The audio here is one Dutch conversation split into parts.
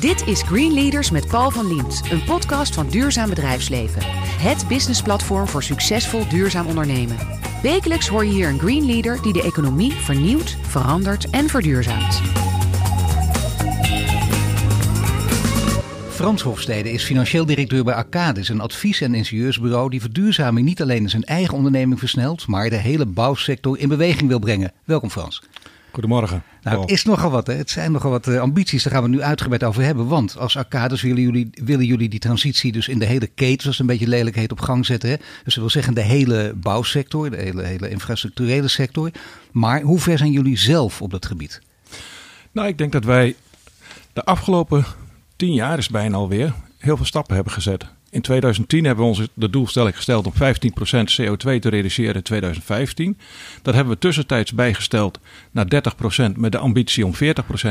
Dit is Green Leaders met Paul van Liemt, een podcast van Duurzaam Bedrijfsleven. Het businessplatform voor succesvol duurzaam ondernemen. Wekelijks hoor je hier een Green Leader die de economie vernieuwt, verandert en verduurzaamt. Frans Hofstede is financieel directeur bij Arcadis, een advies- en ingenieursbureau die verduurzaming niet alleen in zijn eigen onderneming versnelt, maar de hele bouwsector in beweging wil brengen. Welkom Frans. Goedemorgen. Nou, het is nogal wat. Hè? Het zijn nogal wat eh, ambities. Daar gaan we nu uitgebreid over hebben. Want als Arcadis willen jullie, willen jullie die transitie dus in de hele keten, zoals het een beetje lelijk heet, op gang zetten. Hè? Dus dat wil zeggen de hele bouwsector, de hele, hele infrastructurele sector. Maar hoe ver zijn jullie zelf op dat gebied? Nou, ik denk dat wij de afgelopen tien jaar is bijna alweer heel veel stappen hebben gezet. In 2010 hebben we ons de doelstelling gesteld om 15% CO2 te reduceren in 2015. Dat hebben we tussentijds bijgesteld naar 30% met de ambitie om 40%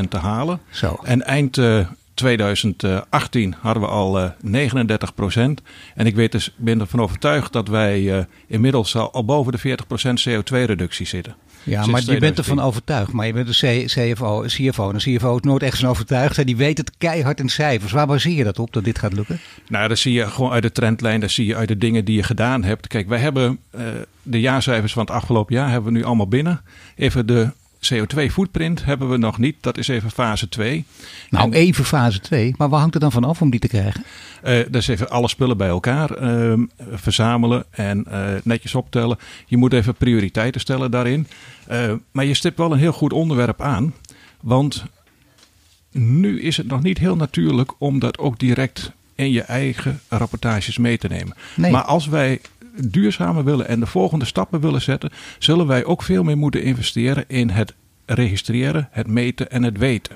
te halen. Zo. En eind uh, 2018 hadden we al uh, 39% En ik weet dus, ben ervan overtuigd dat wij uh, inmiddels al, al boven de 40% CO2-reductie zitten. Ja, maar je bent ervan overtuigd. Maar je bent een CFO, CFO. En een CFO is nooit echt van overtuigd. En die weet het keihard in cijfers. Waar baseer je dat op, dat dit gaat lukken? Nou, dat zie je gewoon uit de trendlijn. Dat zie je uit de dingen die je gedaan hebt. Kijk, wij hebben uh, de jaarcijfers van het afgelopen jaar hebben we nu allemaal binnen. Even de CO2-footprint hebben we nog niet. Dat is even fase 2. Nou, en, even fase 2. Maar waar hangt het dan van af om die te krijgen? Uh, dat is even alle spullen bij elkaar uh, verzamelen en uh, netjes optellen. Je moet even prioriteiten stellen daarin. maar je stipt wel een heel goed onderwerp aan. Want nu is het nog niet heel natuurlijk om dat ook direct in je eigen rapportages mee te nemen. Nee. Maar als wij duurzamer willen en de volgende stappen willen zetten, zullen wij ook veel meer moeten investeren in het registreren, het meten en het weten.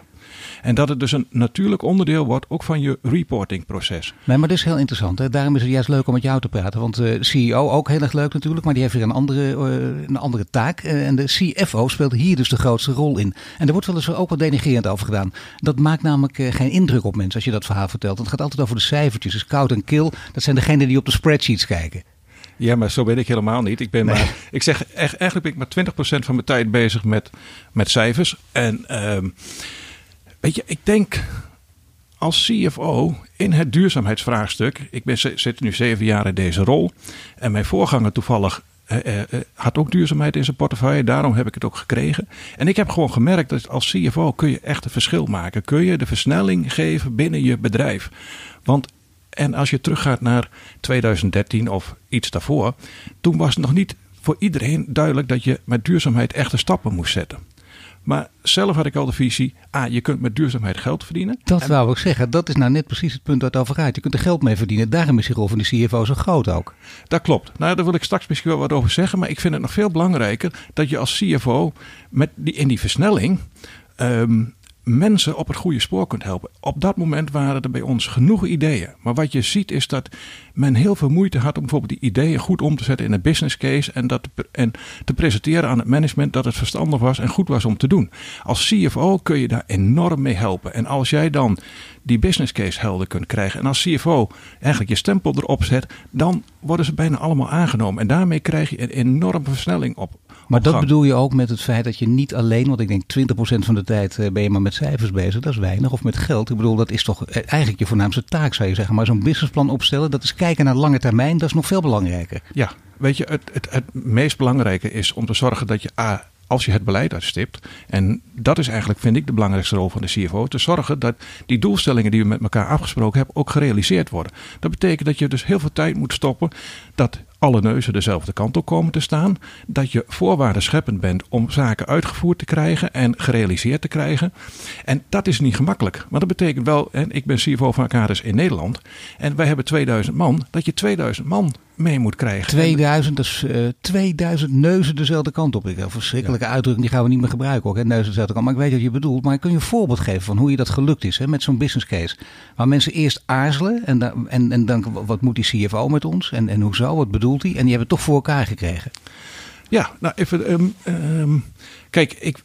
En dat het dus een natuurlijk onderdeel wordt ook van je reportingproces. Nee, maar dat is heel interessant. Daarom is het juist leuk om met jou te praten. Want de uh, CEO ook heel erg leuk natuurlijk, maar die heeft weer een andere, uh, een andere taak. Uh, en de CFO speelt hier dus de grootste rol in. En er wordt wel eens ook wat denigrerend over gedaan. Dat maakt namelijk geen indruk op mensen als je dat verhaal vertelt. Het gaat altijd over de cijfertjes. Dus koud en kil, dat zijn degenen die op de spreadsheets kijken. Ja, maar zo ben ik helemaal niet. Ik, ben nee. maar, ik zeg echt, eigenlijk ben ik maar 20% van mijn tijd bezig met, met cijfers. En um, weet je, ik denk als CFO in het duurzaamheidsvraagstuk. Ik ben, zit nu zeven jaar in deze rol. En mijn voorganger toevallig uh, uh, had ook duurzaamheid in zijn portefeuille. Daarom heb ik het ook gekregen. En ik heb gewoon gemerkt dat als CFO kun je echt een verschil maken. Kun je de versnelling geven binnen je bedrijf. Want en als je teruggaat naar 2013 of iets daarvoor, toen was het nog niet voor iedereen duidelijk dat je met duurzaamheid echte stappen moest zetten. Maar zelf had ik al de visie, ah, je kunt met duurzaamheid geld verdienen. Dat en... wou ik zeggen, dat is nou net precies het punt waar het over gaat. Je kunt er geld mee verdienen, daarom is die rol van de CFO zo groot ook. Dat klopt. Nou, daar wil ik straks misschien wel wat over zeggen. Maar ik vind het nog veel belangrijker dat je als CFO met die, in die versnelling... Um, mensen op het goede spoor kunt helpen. Op dat moment waren er bij ons genoeg ideeën. Maar wat je ziet is dat men heel veel moeite had om bijvoorbeeld die ideeën goed om te zetten in een business case. En, dat, en te presenteren aan het management dat het verstandig was en goed was om te doen. Als CFO kun je daar enorm mee helpen. En als jij dan die business case helder kunt krijgen. En als CFO eigenlijk je stempel erop zet, dan worden ze bijna allemaal aangenomen. En daarmee krijg je een enorme versnelling op. Maar dat bedoel je ook met het feit dat je niet alleen, want ik denk 20% van de tijd ben je maar met cijfers bezig, dat is weinig, of met geld. Ik bedoel, dat is toch eigenlijk je voornaamste taak, zou je zeggen. Maar zo'n businessplan opstellen, dat is kijken naar lange termijn, dat is nog veel belangrijker. Ja, weet je, het, het, het meest belangrijke is om te zorgen dat je A, als je het beleid uitstipt. En dat is eigenlijk, vind ik, de belangrijkste rol van de CFO. Te zorgen dat die doelstellingen die we met elkaar afgesproken hebben ook gerealiseerd worden. Dat betekent dat je dus heel veel tijd moet stoppen. Dat alle neuzen dezelfde kant op komen te staan. Dat je voorwaarden scheppend bent om zaken uitgevoerd te krijgen en gerealiseerd te krijgen. En dat is niet gemakkelijk. Maar dat betekent wel, en ik ben CFO van Arcadis in Nederland. En wij hebben 2000 man. Dat je 2000 man mee moet krijgen. 2000, dus uh, 2000 neuzen dezelfde kant op. Ik heb een verschrikkelijke ja. uitdrukking, die gaan we niet meer gebruiken ook. Hè? Neuzen dezelfde kant. Maar ik weet wat je bedoelt. Maar kun je een voorbeeld geven van hoe je dat gelukt is hè? met zo'n business case? Waar mensen eerst aarzelen en, en, en dan wat moet die CFO met ons? En, en hoezo? Wat En die hebben toch voor elkaar gekregen. Ja, nou even. Um, um, kijk, ik,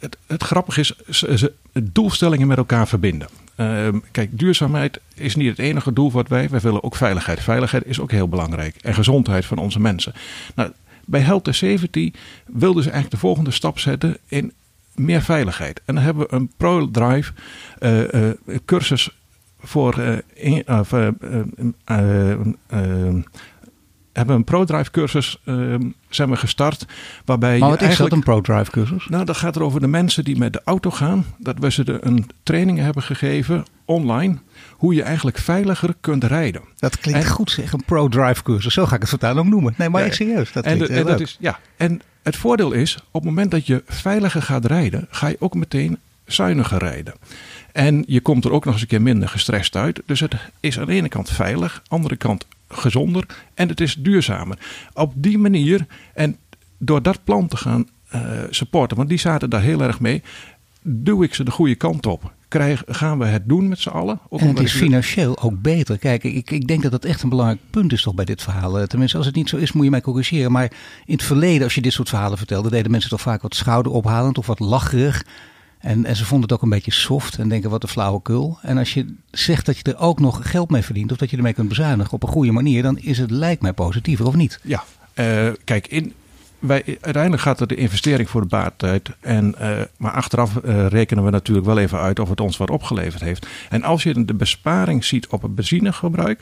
het, het grappige is, ze, ze, doelstellingen met elkaar verbinden. Uh, kijk, duurzaamheid is niet het enige doel wat wij. Wij willen ook veiligheid. Veiligheid is ook heel belangrijk. En gezondheid van onze mensen. Nou, bij Health Safety wilden ze eigenlijk de volgende stap zetten in meer veiligheid. En dan hebben we een ProDrive uh, cursus voor. In, hebben een ProDrive cursus zijn we gestart. Waarbij maar wat is dat, een ProDrive cursus? Nou, dat gaat er over de mensen die met de auto gaan. Dat we ze een training hebben gegeven online. Hoe je eigenlijk veiliger kunt rijden. Dat klinkt goed zeg, een ProDrive cursus. Zo ga ik het voortaan ook noemen. Nee, maar ja, serieus. Dat klinkt en, en dat is, ja, en het voordeel is, op het moment dat je veiliger gaat rijden, ga je ook meteen zuiniger rijden. En je komt er ook nog eens een keer minder gestrest uit. Dus het is aan de ene kant veilig, aan de andere kant gezonder en het is duurzamer. Op die manier en door dat plan te gaan uh, supporten, want die zaten daar heel erg mee, duw ik ze de goede kant op. Krijg, gaan we het doen met z'n allen? en het is financieel ook beter. Kijk, ik, ik denk dat dat echt een belangrijk punt is toch bij dit verhaal. Eh, tenminste, als het niet zo is, moet je mij corrigeren. Maar in het verleden, als je dit soort verhalen vertelde, deden mensen toch vaak wat schouderophalend of wat lacherig. En, en ze vonden het ook een beetje soft en denken wat een flauwekul. En als je zegt dat je er ook nog geld mee verdient of dat je ermee kunt bezuinigen op een goede manier, dan is het lijkt mij positiever of niet? Ja, uh, kijk, in, wij, uiteindelijk gaat er de investering voor de baat uit. En, uh, maar achteraf uh, rekenen we natuurlijk wel even uit of het ons wat opgeleverd heeft. En als je de besparing ziet op het benzinegebruik,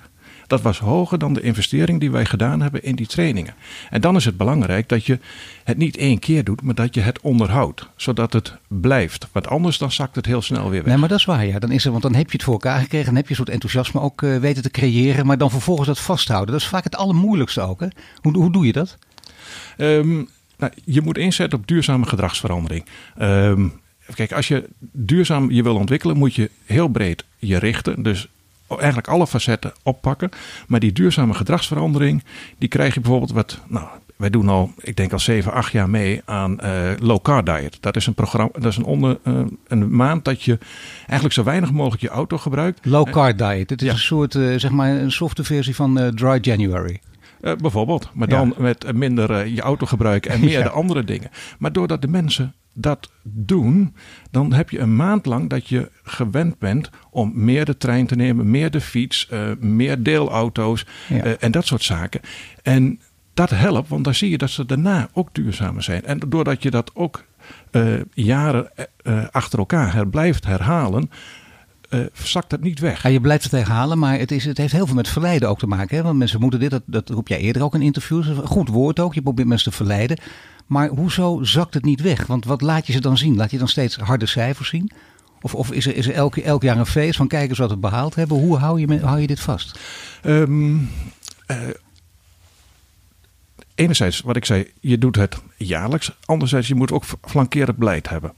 dat was hoger dan de investering die wij gedaan hebben in die trainingen. En dan is het belangrijk dat je het niet één keer doet, maar dat je het onderhoudt. Zodat het blijft. Want anders dan zakt het heel snel weer weg. Nee, maar dat is waar. Ja. Dan is er, want dan heb je het voor elkaar gekregen. Dan heb je een soort enthousiasme ook uh, weten te creëren. Maar dan vervolgens dat vasthouden. Dat is vaak het allermoeilijkste ook. Hè? Hoe, hoe doe je dat? Um, nou, je moet inzetten op duurzame gedragsverandering. Um, kijk, als je duurzaam je wil ontwikkelen, moet je heel breed je richten. Dus eigenlijk alle facetten oppakken. Maar die duurzame gedragsverandering, die krijg je bijvoorbeeld wat. Nou, wij doen al, ik denk al 7, 8 jaar mee aan uh, low carb diet. Dat is een programma, dat is een, onder, uh, een maand dat je eigenlijk zo weinig mogelijk je auto gebruikt. Low carb diet. Het is ja. een soort, uh, zeg maar, een softe versie van Dry January. Uh, bijvoorbeeld, maar dan ja. met minder uh, je autogebruik en meer ja. de andere dingen. Maar doordat de mensen dat doen, dan heb je een maand lang dat je gewend bent om meer de trein te nemen, meer de fiets, uh, meer deelauto's en dat soort zaken. En dat helpt, want dan zie je dat ze daarna ook duurzamer zijn. En doordat je dat ook jaren achter elkaar her blijft herhalen, uh, zakt het niet weg. Ja, je blijft het herhalen, maar het, is, het heeft heel veel met verleiden ook te maken. Hè? Want mensen moeten dit, dat, dat roep jij eerder ook in interviews. Goed woord ook, je probeert mensen te verleiden. Maar hoezo zakt het niet weg? Want wat laat je ze dan zien? Laat je dan steeds harde cijfers zien? Of, of is er, is er elk, elk jaar een feest van kijk eens wat we behaald hebben? Hoe hou je, hou je dit vast? Um, uh, enerzijds, wat ik zei, je doet het jaarlijks. Anderzijds, je moet ook flankerend beleid hebben.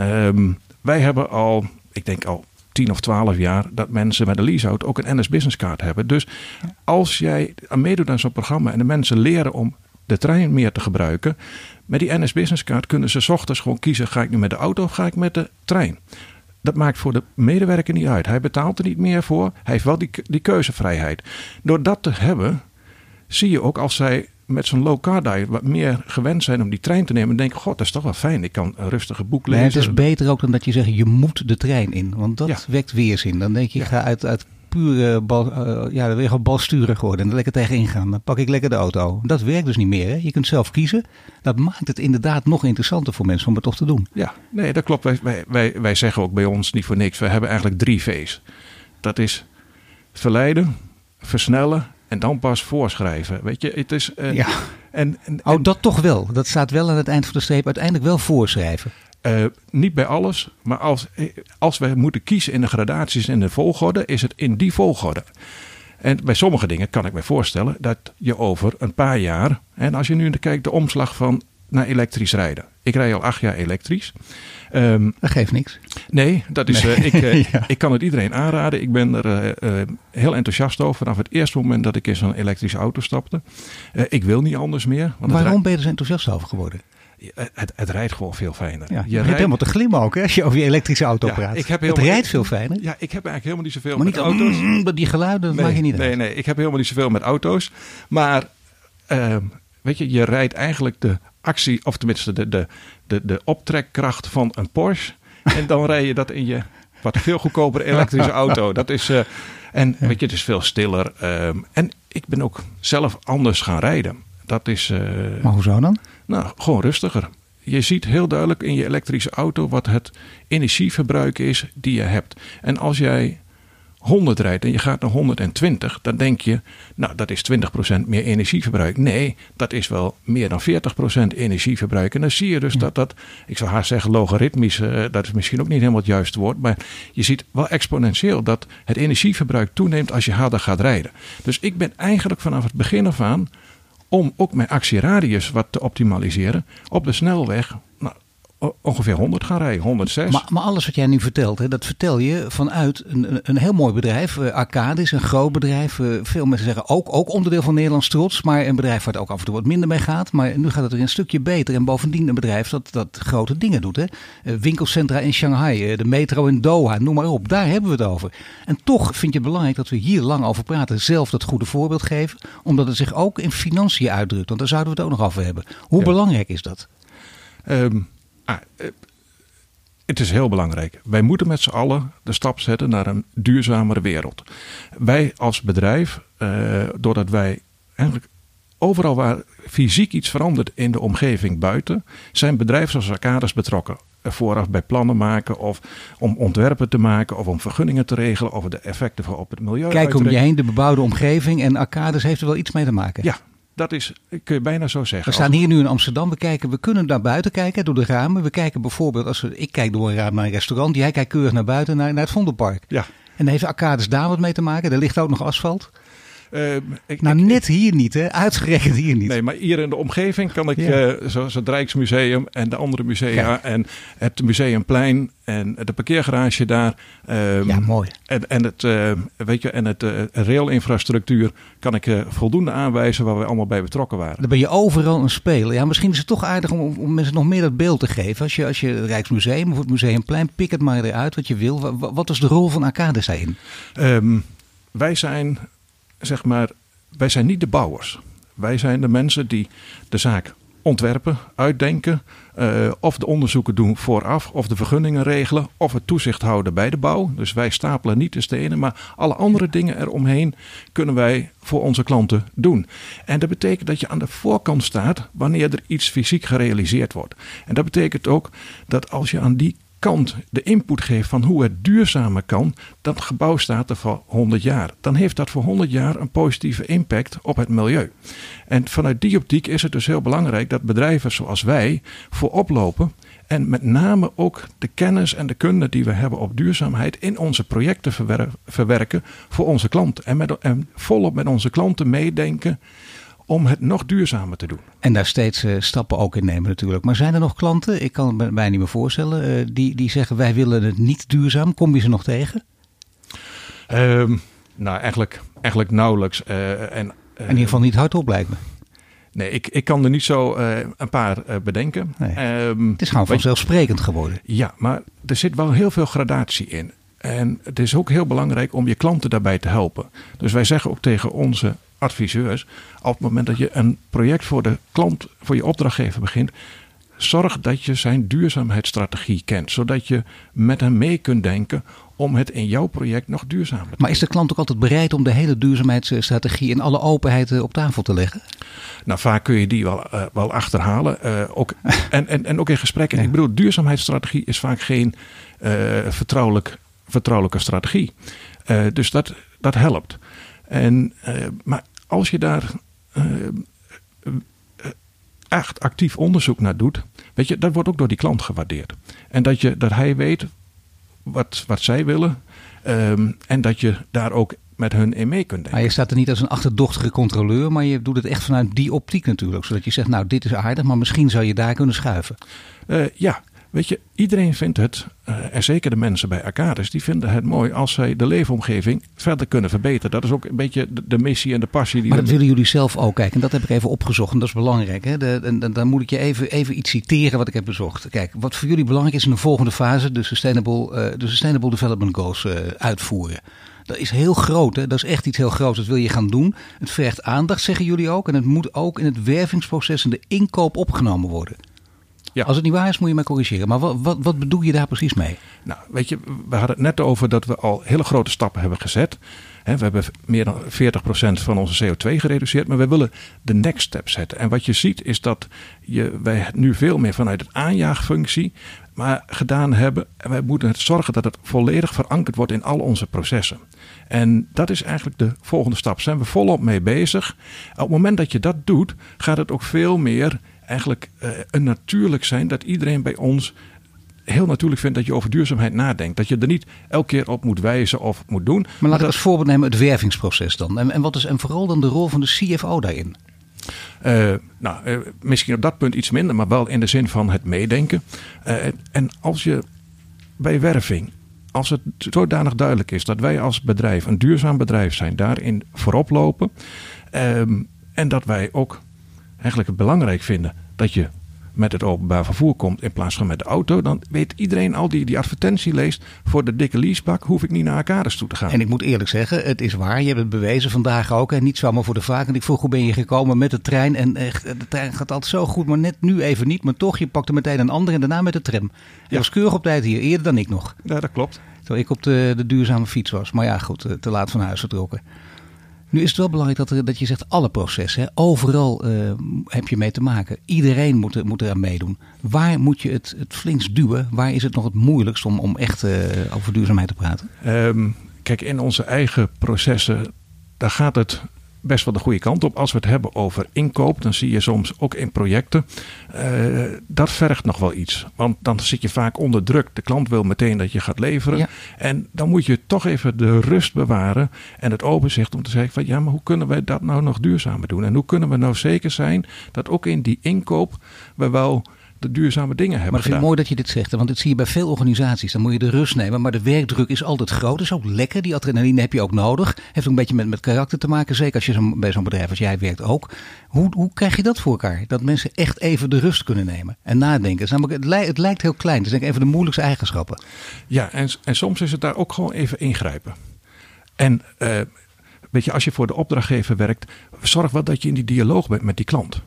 Um, wij hebben al, ik denk al 10 of 12 jaar dat mensen met een leaseauto ook een NS Business Card hebben. Dus als jij meedoet aan zo'n programma en de mensen leren om de trein meer te gebruiken, met die NS Business Card kunnen ze ochtends gewoon kiezen: ga ik nu met de auto of ga ik met de trein? Dat maakt voor de medewerker niet uit. Hij betaalt er niet meer voor. Hij heeft wel die, die keuzevrijheid. Door dat te hebben, zie je ook als zij met zo'n low car diet wat meer gewend zijn om die trein te nemen. En denken, god, dat is toch wel fijn. Ik kan een rustige boek lezen. Nee, het is beter ook dan dat je zegt, je moet de trein in. Want dat ja. wekt weerzin. Dan denk je, ik ja. ga uit, uit pure bal, uh, ja, weer gewoon balsturig worden. En er lekker tegen ingaan. Dan pak ik lekker de auto. Dat werkt dus niet meer. Hè? Je kunt zelf kiezen. Dat maakt het inderdaad nog interessanter voor mensen om het toch te doen. Ja, nee, dat klopt. Wij, wij, wij, wij zeggen ook bij ons niet voor niks. We hebben eigenlijk drie V's. Dat is verleiden, versnellen en dan pas voorschrijven. Weet je, het is. Uh, ja. En, en, oh, dat toch wel. Dat staat wel aan het eind van de streep. Uiteindelijk wel voorschrijven. Uh, niet bij alles, maar als, als we moeten kiezen in de gradaties en de volgorde, is het in die volgorde. En bij sommige dingen kan ik me voorstellen dat je over een paar jaar, en als je nu kijkt, de omslag van naar elektrisch rijden. Ik rij al acht jaar elektrisch. Um, dat geeft niks. Nee, dat is, nee. Uh, ik, uh, ja. ik kan het iedereen aanraden. Ik ben er uh, heel enthousiast over vanaf het eerste moment dat ik in zo'n elektrische auto stapte. ik wil niet anders meer. Want Waarom ben je er zo enthousiast over geworden? Het, het, rijdt gewoon veel fijner. Ja, je, je rijdt helemaal te glimmen ook hè, als je over je elektrische auto ja, praat. Ik heb het rijdt veel fijner. Ja, ik heb eigenlijk helemaal niet zoveel maar met niet auto's. Mm, die geluiden nee, mag je niet Nee, nee, ik heb helemaal niet zoveel met auto's. Maar uh, weet je, je rijdt eigenlijk de actie, of tenminste de, de, de, de optrekkracht van een Porsche. En dan rij je dat in je wat veel goedkopere elektrische auto. Dat is, uh, en weet je, het is veel stiller. Uh, en ik ben ook zelf anders gaan rijden. Dat is. Uh, maar hoezo dan? Nou, gewoon rustiger. je ziet heel duidelijk in je elektrische auto wat het energieverbruik is die je hebt. En als jij 100 rijdt en je gaat naar 120, dan denk je, nou dat is 20% meer energieverbruik. Nee, dat is wel meer dan 40% energieverbruik. En dan zie je dus dat dat, ik zou haast zeggen logaritmisch, uh, dat is misschien ook niet helemaal het juiste woord, maar je ziet wel exponentieel dat het energieverbruik toeneemt als je harder gaat rijden. Dus ik ben eigenlijk vanaf het begin af aan om ook mijn actieradius wat te optimaliseren. Op de snelweg nou, ongeveer 100 gaan rijden, 106. Maar, maar alles wat jij nu vertelt, hè, dat vertel je vanuit een, een heel mooi bedrijf. Uh, Arcadis, een groot bedrijf. Uh, veel mensen zeggen ook, ook onderdeel van Nederlands trots. Maar een bedrijf waar het ook af en toe wat minder mee gaat. Maar nu gaat het er een stukje beter. En bovendien een bedrijf dat, dat grote dingen doet. Hè. Uh, winkelcentra in Shanghai, de metro in Doha, noem maar op. Daar hebben we het over. En toch vind je het belangrijk dat we hier lang over praten. Zelf dat goede voorbeeld geven. Omdat het zich ook in financiën uitdrukt. Want daar zouden we het ook nog over hebben. Hoe ja. belangrijk is dat? Um. Ah, het is heel belangrijk. Wij moeten met z'n allen de stap zetten naar een duurzamere wereld. Wij als bedrijf, uh, doordat wij eigenlijk overal waar fysiek iets verandert in de omgeving buiten, zijn bedrijven zoals Arcades betrokken. Vooraf bij plannen maken of om ontwerpen te maken of om vergunningen te regelen of de effecten op het milieu. Kijk om je heen, de bebouwde omgeving en Arcades heeft er wel iets mee te maken. Ja, dat is, kun je bijna zo zeggen. We staan hier nu in Amsterdam. We, kijken, we kunnen naar buiten kijken door de ramen. We kijken bijvoorbeeld, als we, ik kijk door een raam naar een restaurant. Jij kijkt keurig naar buiten, naar, naar het Vondelpark. Ja. En dan heeft Arcades daar wat mee te maken. Er ligt ook nog asfalt. Uh, ik, nou, ik, net hier niet, hè? Uitgerekend hier niet. Nee, maar hier in de omgeving kan ik, ja. uh, zoals het Rijksmuseum en de andere musea en het Museumplein en de parkeergarage daar. Um, ja, mooi. En, en het, uh, weet je, en het railinfrastructuur kan ik voldoende aanwijzen waar we allemaal bij betrokken waren. Dan ben je overal een speler. Ja, misschien is het toch aardig om, om mensen nog meer dat beeld te geven. Als je, als je het Rijksmuseum of het Museumplein, pik het maar eruit wat je wil. Wat, wat is de rol van Arcades daarin? Um, wij zijn zeg maar, wij zijn niet de bouwers. Wij zijn de mensen die de zaak ontwerpen, uitdenken, uh, of de onderzoeken doen vooraf, of de vergunningen regelen, of het toezicht houden bij de bouw. Dus wij stapelen niet de stenen, maar alle andere dingen eromheen kunnen wij voor onze klanten doen. En dat betekent dat je aan de voorkant staat wanneer er iets fysiek gerealiseerd wordt. En dat betekent ook dat als je aan die kant de input geeft van hoe het duurzamer kan, dat gebouw staat er voor 100 jaar. Dan heeft dat voor 100 jaar een positieve impact op het milieu. En vanuit die optiek is het dus heel belangrijk dat bedrijven zoals wij voorop lopen en met name ook de kennis en de kunde die we hebben op duurzaamheid in onze projecten verwer verwerken voor onze klanten. En, met, en volop met onze klanten meedenken om het nog duurzamer te doen. En daar steeds uh, stappen ook in nemen natuurlijk. Maar zijn er nog klanten, ik kan het mij niet meer voorstellen, uh, die, die zeggen wij willen het niet duurzaam. Kom je ze nog tegen? Um, nou, eigenlijk, eigenlijk nauwelijks. Uh, en, in ieder geval niet hardop lijkt me. Nee, ik, ik kan er niet zo een paar bedenken. Nee. Um, het is gewoon vanzelfsprekend geworden. Ja, maar er zit wel heel veel gradatie in. En het is ook heel belangrijk om je klanten daarbij te helpen. Dus wij zeggen ook tegen onze adviseurs, op het moment dat je een project voor de klant, voor je opdrachtgever begint, zorg dat je zijn duurzaamheidsstrategie kent, zodat je met hem mee kunt denken om het in jouw project nog duurzamer te Maar is de klant ook altijd bereid om de hele duurzaamheidsstrategie in alle openheid op tafel te leggen? Nou, vaak kun je die wel, uh, wel achterhalen. Uh, ook, en, en, en ook in gesprekken. Ja. Ik bedoel, duurzaamheidsstrategie is vaak geen uh, vertrouwelijk, vertrouwelijke strategie. dus dat, dat helpt. En, uh, maar als je daar uh, echt actief onderzoek naar doet, weet je, dat wordt ook door die klant gewaardeerd. En dat, je, dat hij weet wat, wat zij willen um, en dat je daar ook met hun in mee kunt denken. Maar je staat er niet als een achterdochtige controleur, maar je doet het echt vanuit die optiek natuurlijk. Zodat je zegt, nou dit is aardig, maar misschien zou je daar kunnen schuiven. Uh, ja, Weet je, iedereen vindt het, uh, en zeker de mensen bij Arcades, die vinden het mooi als zij de leefomgeving verder kunnen verbeteren. Dat is ook een beetje de, de missie en de passie. Die maar dat willen jullie zelf ook kijken. En dat heb ik even opgezocht en dat is belangrijk. Hè? De, dan moet ik je even, even iets citeren wat ik heb bezocht. Kijk, wat voor jullie belangrijk is in de volgende fase, de Sustainable, uh, de sustainable Development Goals uh, uitvoeren. Dat is heel groot, hè? dat is echt iets heel groots. Dat wil je gaan doen. Het vergt aandacht, zeggen jullie ook. En het moet ook in het wervingsproces en de inkoop opgenomen worden. Ja. Als het niet waar is, moet je mij corrigeren. Maar wat, wat, wat bedoel je daar precies mee? Nou, weet je, we hadden het net over dat we al hele grote stappen hebben gezet. We hebben meer dan 40% van onze CO2 gereduceerd, maar we willen de next step zetten. En wat je ziet is dat je, wij het nu veel meer vanuit het aanjaagfunctie maar gedaan hebben. En wij moeten zorgen dat het volledig verankerd wordt in al onze processen. En dat is eigenlijk de volgende stap. Daar zijn we volop mee bezig. Op het moment dat je dat doet, gaat het ook veel meer eigenlijk eh, een natuurlijk zijn dat iedereen bij ons heel natuurlijk vindt dat je over duurzaamheid nadenkt. Dat je er niet elke keer op moet wijzen of moet doen. Maar laat ik dat, als voorbeeld nemen het wervingsproces dan. En, en, wat is, en vooral dan de rol van de CFO daarin? Uh, nou, uh, misschien op dat punt iets minder, maar wel in de zin van het meedenken. Uh, en als je bij werving, als het zodanig duidelijk is dat wij als bedrijf een duurzaam bedrijf zijn, daarin voorop lopen. Um, en dat wij ook eigenlijk het belangrijk vinden dat je met het openbaar vervoer komt in plaats van met de auto, dan weet iedereen al die die advertentie leest voor de dikke leasebak, hoef ik niet naar Arcades toe te gaan. En ik moet eerlijk zeggen, het is waar. Je hebt het bewezen vandaag ook. En niet zomaar voor de vaak. En ik vroeg hoe ben je gekomen met de trein. En echt, de trein gaat altijd zo goed, maar net nu even niet. Maar toch, je pakte meteen een ander en daarna met de tram. Je ja. was keurig op tijd hier, eerder dan ik nog. Ja, dat klopt. Terwijl ik op de, de duurzame fiets was. Maar ja, goed, te laat van huis vertrokken. Nu is het wel belangrijk dat, dat je zegt alle processen. Hè? Overal uh, heb je mee te maken. Iedereen moet, er, moet eraan meedoen. Waar moet je het, het flinkst duwen? Waar is het nog het moeilijkst om, om echt uh, over duurzaamheid te praten? Um, kijk, in onze eigen processen, daar gaat het best wel de goede kant op. Als we het hebben over inkoop, dan zie je soms ook in projecten. Uh, dat vergt nog wel iets. Want dan zit je vaak onder druk. De klant wil meteen dat je gaat leveren. Ja. En dan moet je toch even de rust bewaren en het overzicht om te zeggen van ja, maar hoe kunnen wij dat nou nog duurzamer doen? En hoe kunnen we nou zeker zijn dat ook in die inkoop we wel de duurzame dingen hebben Maar ik vind het mooi dat je dit zegt. Want dit zie je bij veel organisaties. Dan moet je de rust nemen. Maar de werkdruk is altijd groot. Dat is ook lekker. Die adrenaline heb je ook nodig. Heeft ook een beetje met, met karakter te maken. Zeker als je zo, bij zo'n bedrijf als jij werkt ook. Hoe, hoe krijg je dat voor elkaar? Dat mensen echt even de rust kunnen nemen. En nadenken. Het, namelijk, het, lijkt, het lijkt heel klein. Het is denk ik even de moeilijkste eigenschappen. Ja, en, en soms is het daar ook gewoon even ingrijpen. En uh, weet je, als je voor de opdrachtgever werkt. Zorg wel dat je in die dialoog bent met die klant.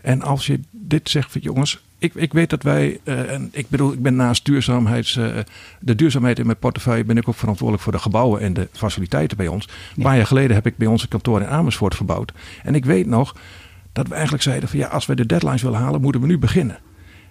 En als je dit zegt van jongens, ik, ik weet dat wij, uh, en ik bedoel, ik ben naast duurzaamheids, uh, de duurzaamheid in mijn portefeuille, ben ik ook verantwoordelijk voor de gebouwen en de faciliteiten bij ons. Ja. Een paar jaar geleden heb ik bij onze kantoor in Amersfoort verbouwd. En ik weet nog dat we eigenlijk zeiden van ja, als we de deadlines willen halen, moeten we nu beginnen.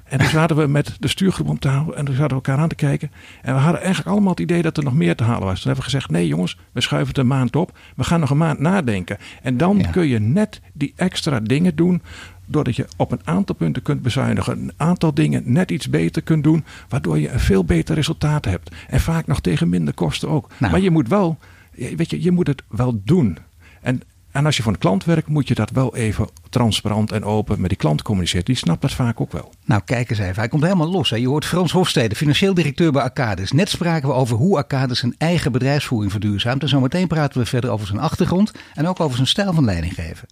En toen zaten we met de stuurgroep om tafel en toen zaten we elkaar aan te kijken. En we hadden eigenlijk allemaal het idee dat er nog meer te halen was. Toen hebben we gezegd, nee jongens, we schuiven het een maand op. We gaan nog een maand nadenken. En dan ja. kun je net die extra dingen doen doordat je op een aantal punten kunt bezuinigen, een aantal dingen net iets beter kunt doen, waardoor je een veel beter resultaat hebt. En vaak nog tegen minder kosten ook. Nou. Maar je moet wel, weet je, je moet het wel doen. En, en als je voor een klant werkt, moet je dat wel even transparant en open met die klant communiceren. Die snapt dat vaak ook wel. Nou, kijk eens even. Hij komt helemaal los. Hè. Je hoort Frans Hofstede, financieel directeur bij Arcadis. Net spraken we over hoe Arcadis zijn eigen bedrijfsvoering verduurzaamt. En zometeen praten we verder over zijn achtergrond en ook over zijn stijl van leidinggeven.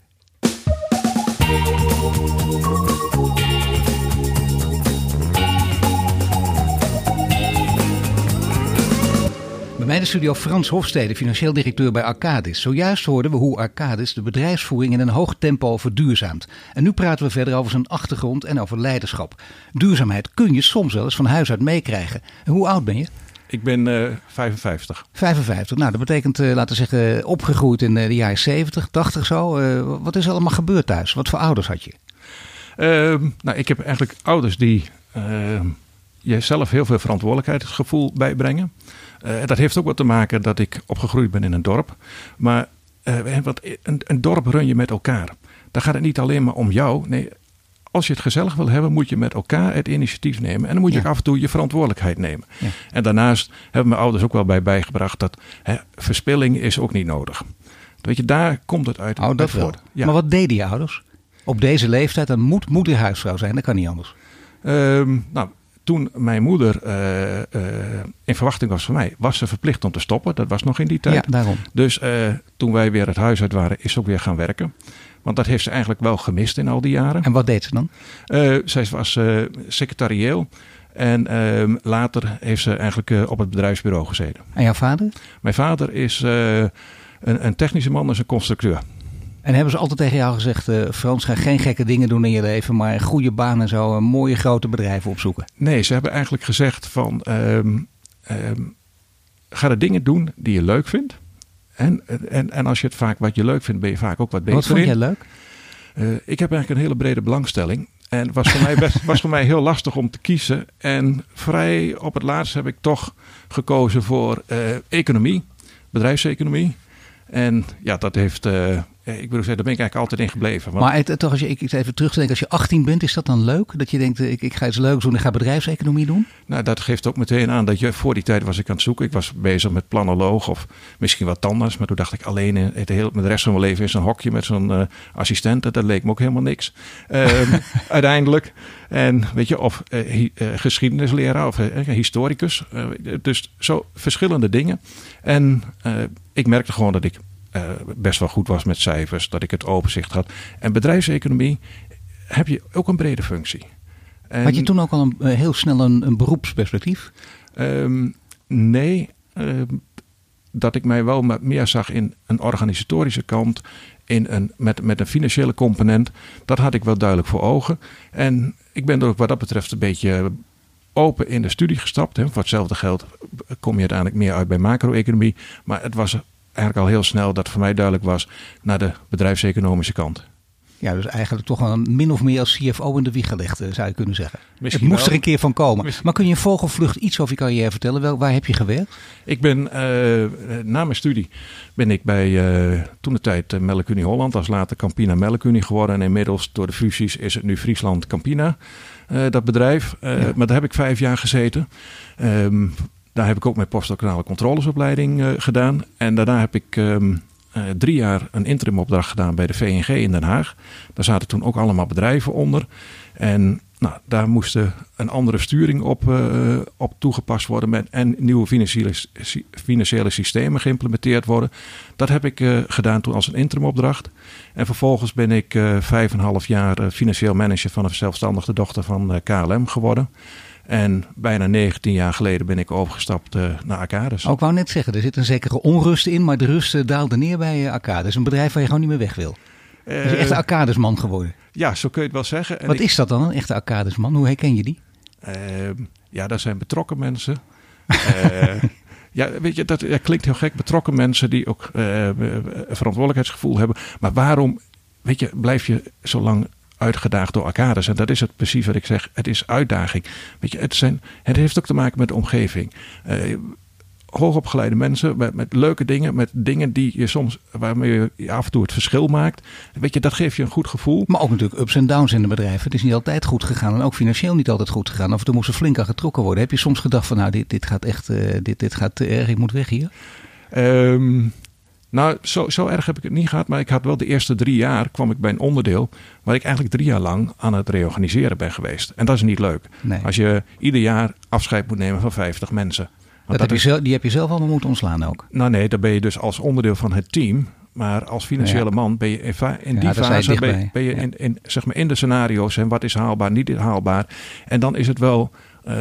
Bij mij de studio Frans Hofstede, financieel directeur bij Arcadis. Zojuist hoorden we hoe Arcadis de bedrijfsvoering in een hoog tempo verduurzaamt. En nu praten we verder over zijn achtergrond en over leiderschap. Duurzaamheid kun je soms wel eens van huis uit meekrijgen. En hoe oud ben je? Ik ben uh, 55. 55. Nou, dat betekent, uh, laten we zeggen, opgegroeid in uh, de jaren 70, 80 zo. Uh, wat is er allemaal gebeurd thuis? Wat voor ouders had je? Uh, nou, ik heb eigenlijk ouders die jezelf heel veel verantwoordelijkheidsgevoel bijbrengen. dat heeft ook wat te maken dat ik opgegroeid ben in een dorp. Maar wat, een, een dorp run je met elkaar. Daar gaat het niet alleen maar om jou. Nee, als je het gezellig wil hebben, moet je met elkaar het initiatief nemen. En dan moet je ja. af en toe je verantwoordelijkheid nemen. Ja. En daarnaast hebben mijn ouders ook wel bij bijgebracht dat hè, verspilling is ook niet nodig. Weet je, daar komt het uit. Oh, dat voort. Ja. Maar wat deden je ouders? Op deze leeftijd, dan moet moeder huisvrouw zijn, dat kan niet anders. Um, nou, toen mijn moeder uh, uh, in verwachting was van mij, was ze verplicht om te stoppen. Dat was nog in die tijd. Ja, daarom. Dus uh, toen wij weer het huis uit waren, is ze ook weer gaan werken. Want dat heeft ze eigenlijk wel gemist in al die jaren. En wat deed ze dan? Uh, zij was uh, secretarieel. En uh, later heeft ze eigenlijk uh, op het bedrijfsbureau gezeten. En jouw vader? Mijn vader is uh, een, een, technische man, is een constructeur. En hebben ze altijd tegen jou gezegd, Frans, ga geen gekke dingen doen in je leven, maar goede banen en zo, een mooie grote bedrijven opzoeken? Nee, ze hebben eigenlijk gezegd van, ehm, ehm, ga de dingen doen die je leuk vindt. En, en, en als je het vaak wat je leuk vindt, ben je vaak ook wat beter Wat vond jij leuk? Uh, ik heb eigenlijk een hele brede belangstelling. En het was voor mij, best, was voor mij heel lastig om te kiezen. En vrij op het laatst heb ik toch gekozen voor uh, economie, bedrijfseconomie. En ja, dat heeft, uh, ik bedoel, daar ben ik eigenlijk altijd in gebleven. Want... Maar het, toch, als je ik even terugdenk, als je 18 bent, is dat dan leuk? Dat je denkt, ik, ik ga iets leuks doen, ik ga bedrijfseconomie doen? Nou, dat geeft ook meteen aan dat je, voor die tijd was ik aan het zoeken. Ik was bezig met planoloog of misschien wat anders. Maar toen dacht ik alleen, het hele, met de rest van mijn leven in zo'n hokje met zo'n uh, assistent. Dat leek me ook helemaal niks. Um, uiteindelijk. En weet je, of uh, uh, geschiedenisleraar of historicus. dus zo verschillende dingen. En ik merkte gewoon dat ik uh, best wel goed was met cijfers, dat ik het overzicht had. En bedrijfseconomie heb je ook een brede functie. En, had je toen ook al een, uh, heel snel een, een beroepsperspectief? Um, nee, uh, dat ik mij wel meer zag in een organisatorische kant, in een, met, met een financiële component. Dat had ik wel duidelijk voor ogen. En ik ben er ook wat dat betreft een beetje open in de studie gestapt. Hè. Voor hetzelfde geld kom je uiteindelijk meer uit bij macro-economie. Maar het was eigenlijk al heel snel dat voor mij duidelijk was naar de bedrijfseconomische kant. Ja, dus eigenlijk toch wel min of meer als CFO in de wieg gelegd, zou je kunnen zeggen. Misschien het moest wel. er een keer van komen. Misschien. Maar kun je in vogelvlucht iets over je carrière vertellen? Wel, waar heb je gewerkt? Ik ben uh, na mijn studie ben ik bij uh, toen de tijd Melkunie Holland, als later Campina Melkunie geworden. En inmiddels door de fusies is het nu Friesland Campina, dat bedrijf. Ja. Maar daar heb ik vijf jaar gezeten. Um, daar heb ik ook mijn postdoctorale controlesopleiding uh, gedaan. En daarna heb ik um, uh, drie jaar een interimopdracht gedaan bij de VNG in Den Haag. Daar zaten toen ook allemaal bedrijven onder. En nou, daar moest een andere sturing op, uh, op toegepast worden met, en nieuwe financiële, financiële systemen geïmplementeerd worden. Dat heb ik gedaan toen als een interimopdracht. En vervolgens ben ik vijf en half jaar financieel manager van een zelfstandige dochter van KLM geworden. En bijna 19 jaar geleden ben ik overgestapt uh, naar Arcades. Ook wou net zeggen, er zit een zekere onrust in, maar de rust uh, daalde neer bij uh, Arcades. Een bedrijf waar je gewoon niet meer weg wil. je bent echt een Arcadesman geworden. Ja, zo kun je het wel zeggen. En Wat ik, is dat dan, een echte Arcadesman? Hoe herken je die? Ehm, ja, dat zijn betrokken mensen. ja, weet je, dat, dat, klinkt heel gek. Betrokken mensen die ook verantwoordelijkheidsgevoel hebben. Maar waarom, weet je, blijf je zo lang uitgedaagd door arcades. En dat is het precies wat ik zeg. Het is uitdaging. Weet je, het, zijn, het heeft ook te maken met de omgeving. Uh, hoogopgeleide mensen met, met, leuke dingen, met dingen die je soms, waarmee je af en toe het verschil maakt. Weet je, dat geeft je een goed gevoel. Maar ook natuurlijk ups en downs in de bedrijven. Het is niet altijd goed gegaan en ook financieel niet altijd goed gegaan. Of er moest er flink aan getrokken worden. Heb je soms gedacht van nou, dit, dit gaat echt, uh, dit, dit gaat te erg, ik moet weg hier? Um, nou, zo, zo erg heb ik het niet gehad. Maar ik had wel de eerste drie jaar kwam ik bij een onderdeel waar ik eigenlijk drie jaar lang aan het reorganiseren ben geweest. En dat is niet leuk. Nee. Als je ieder jaar afscheid moet nemen van 50 mensen. Dat dat heb is, je zelf, die heb je zelf allemaal moeten ontslaan ook. Nou nee, dan ben je dus als onderdeel van het team. Maar als financiële ja. man ben je in, in die fase ben, ben, je in, in, zeg maar in de scenario's en wat is haalbaar, niet haalbaar. En dan is het wel uh,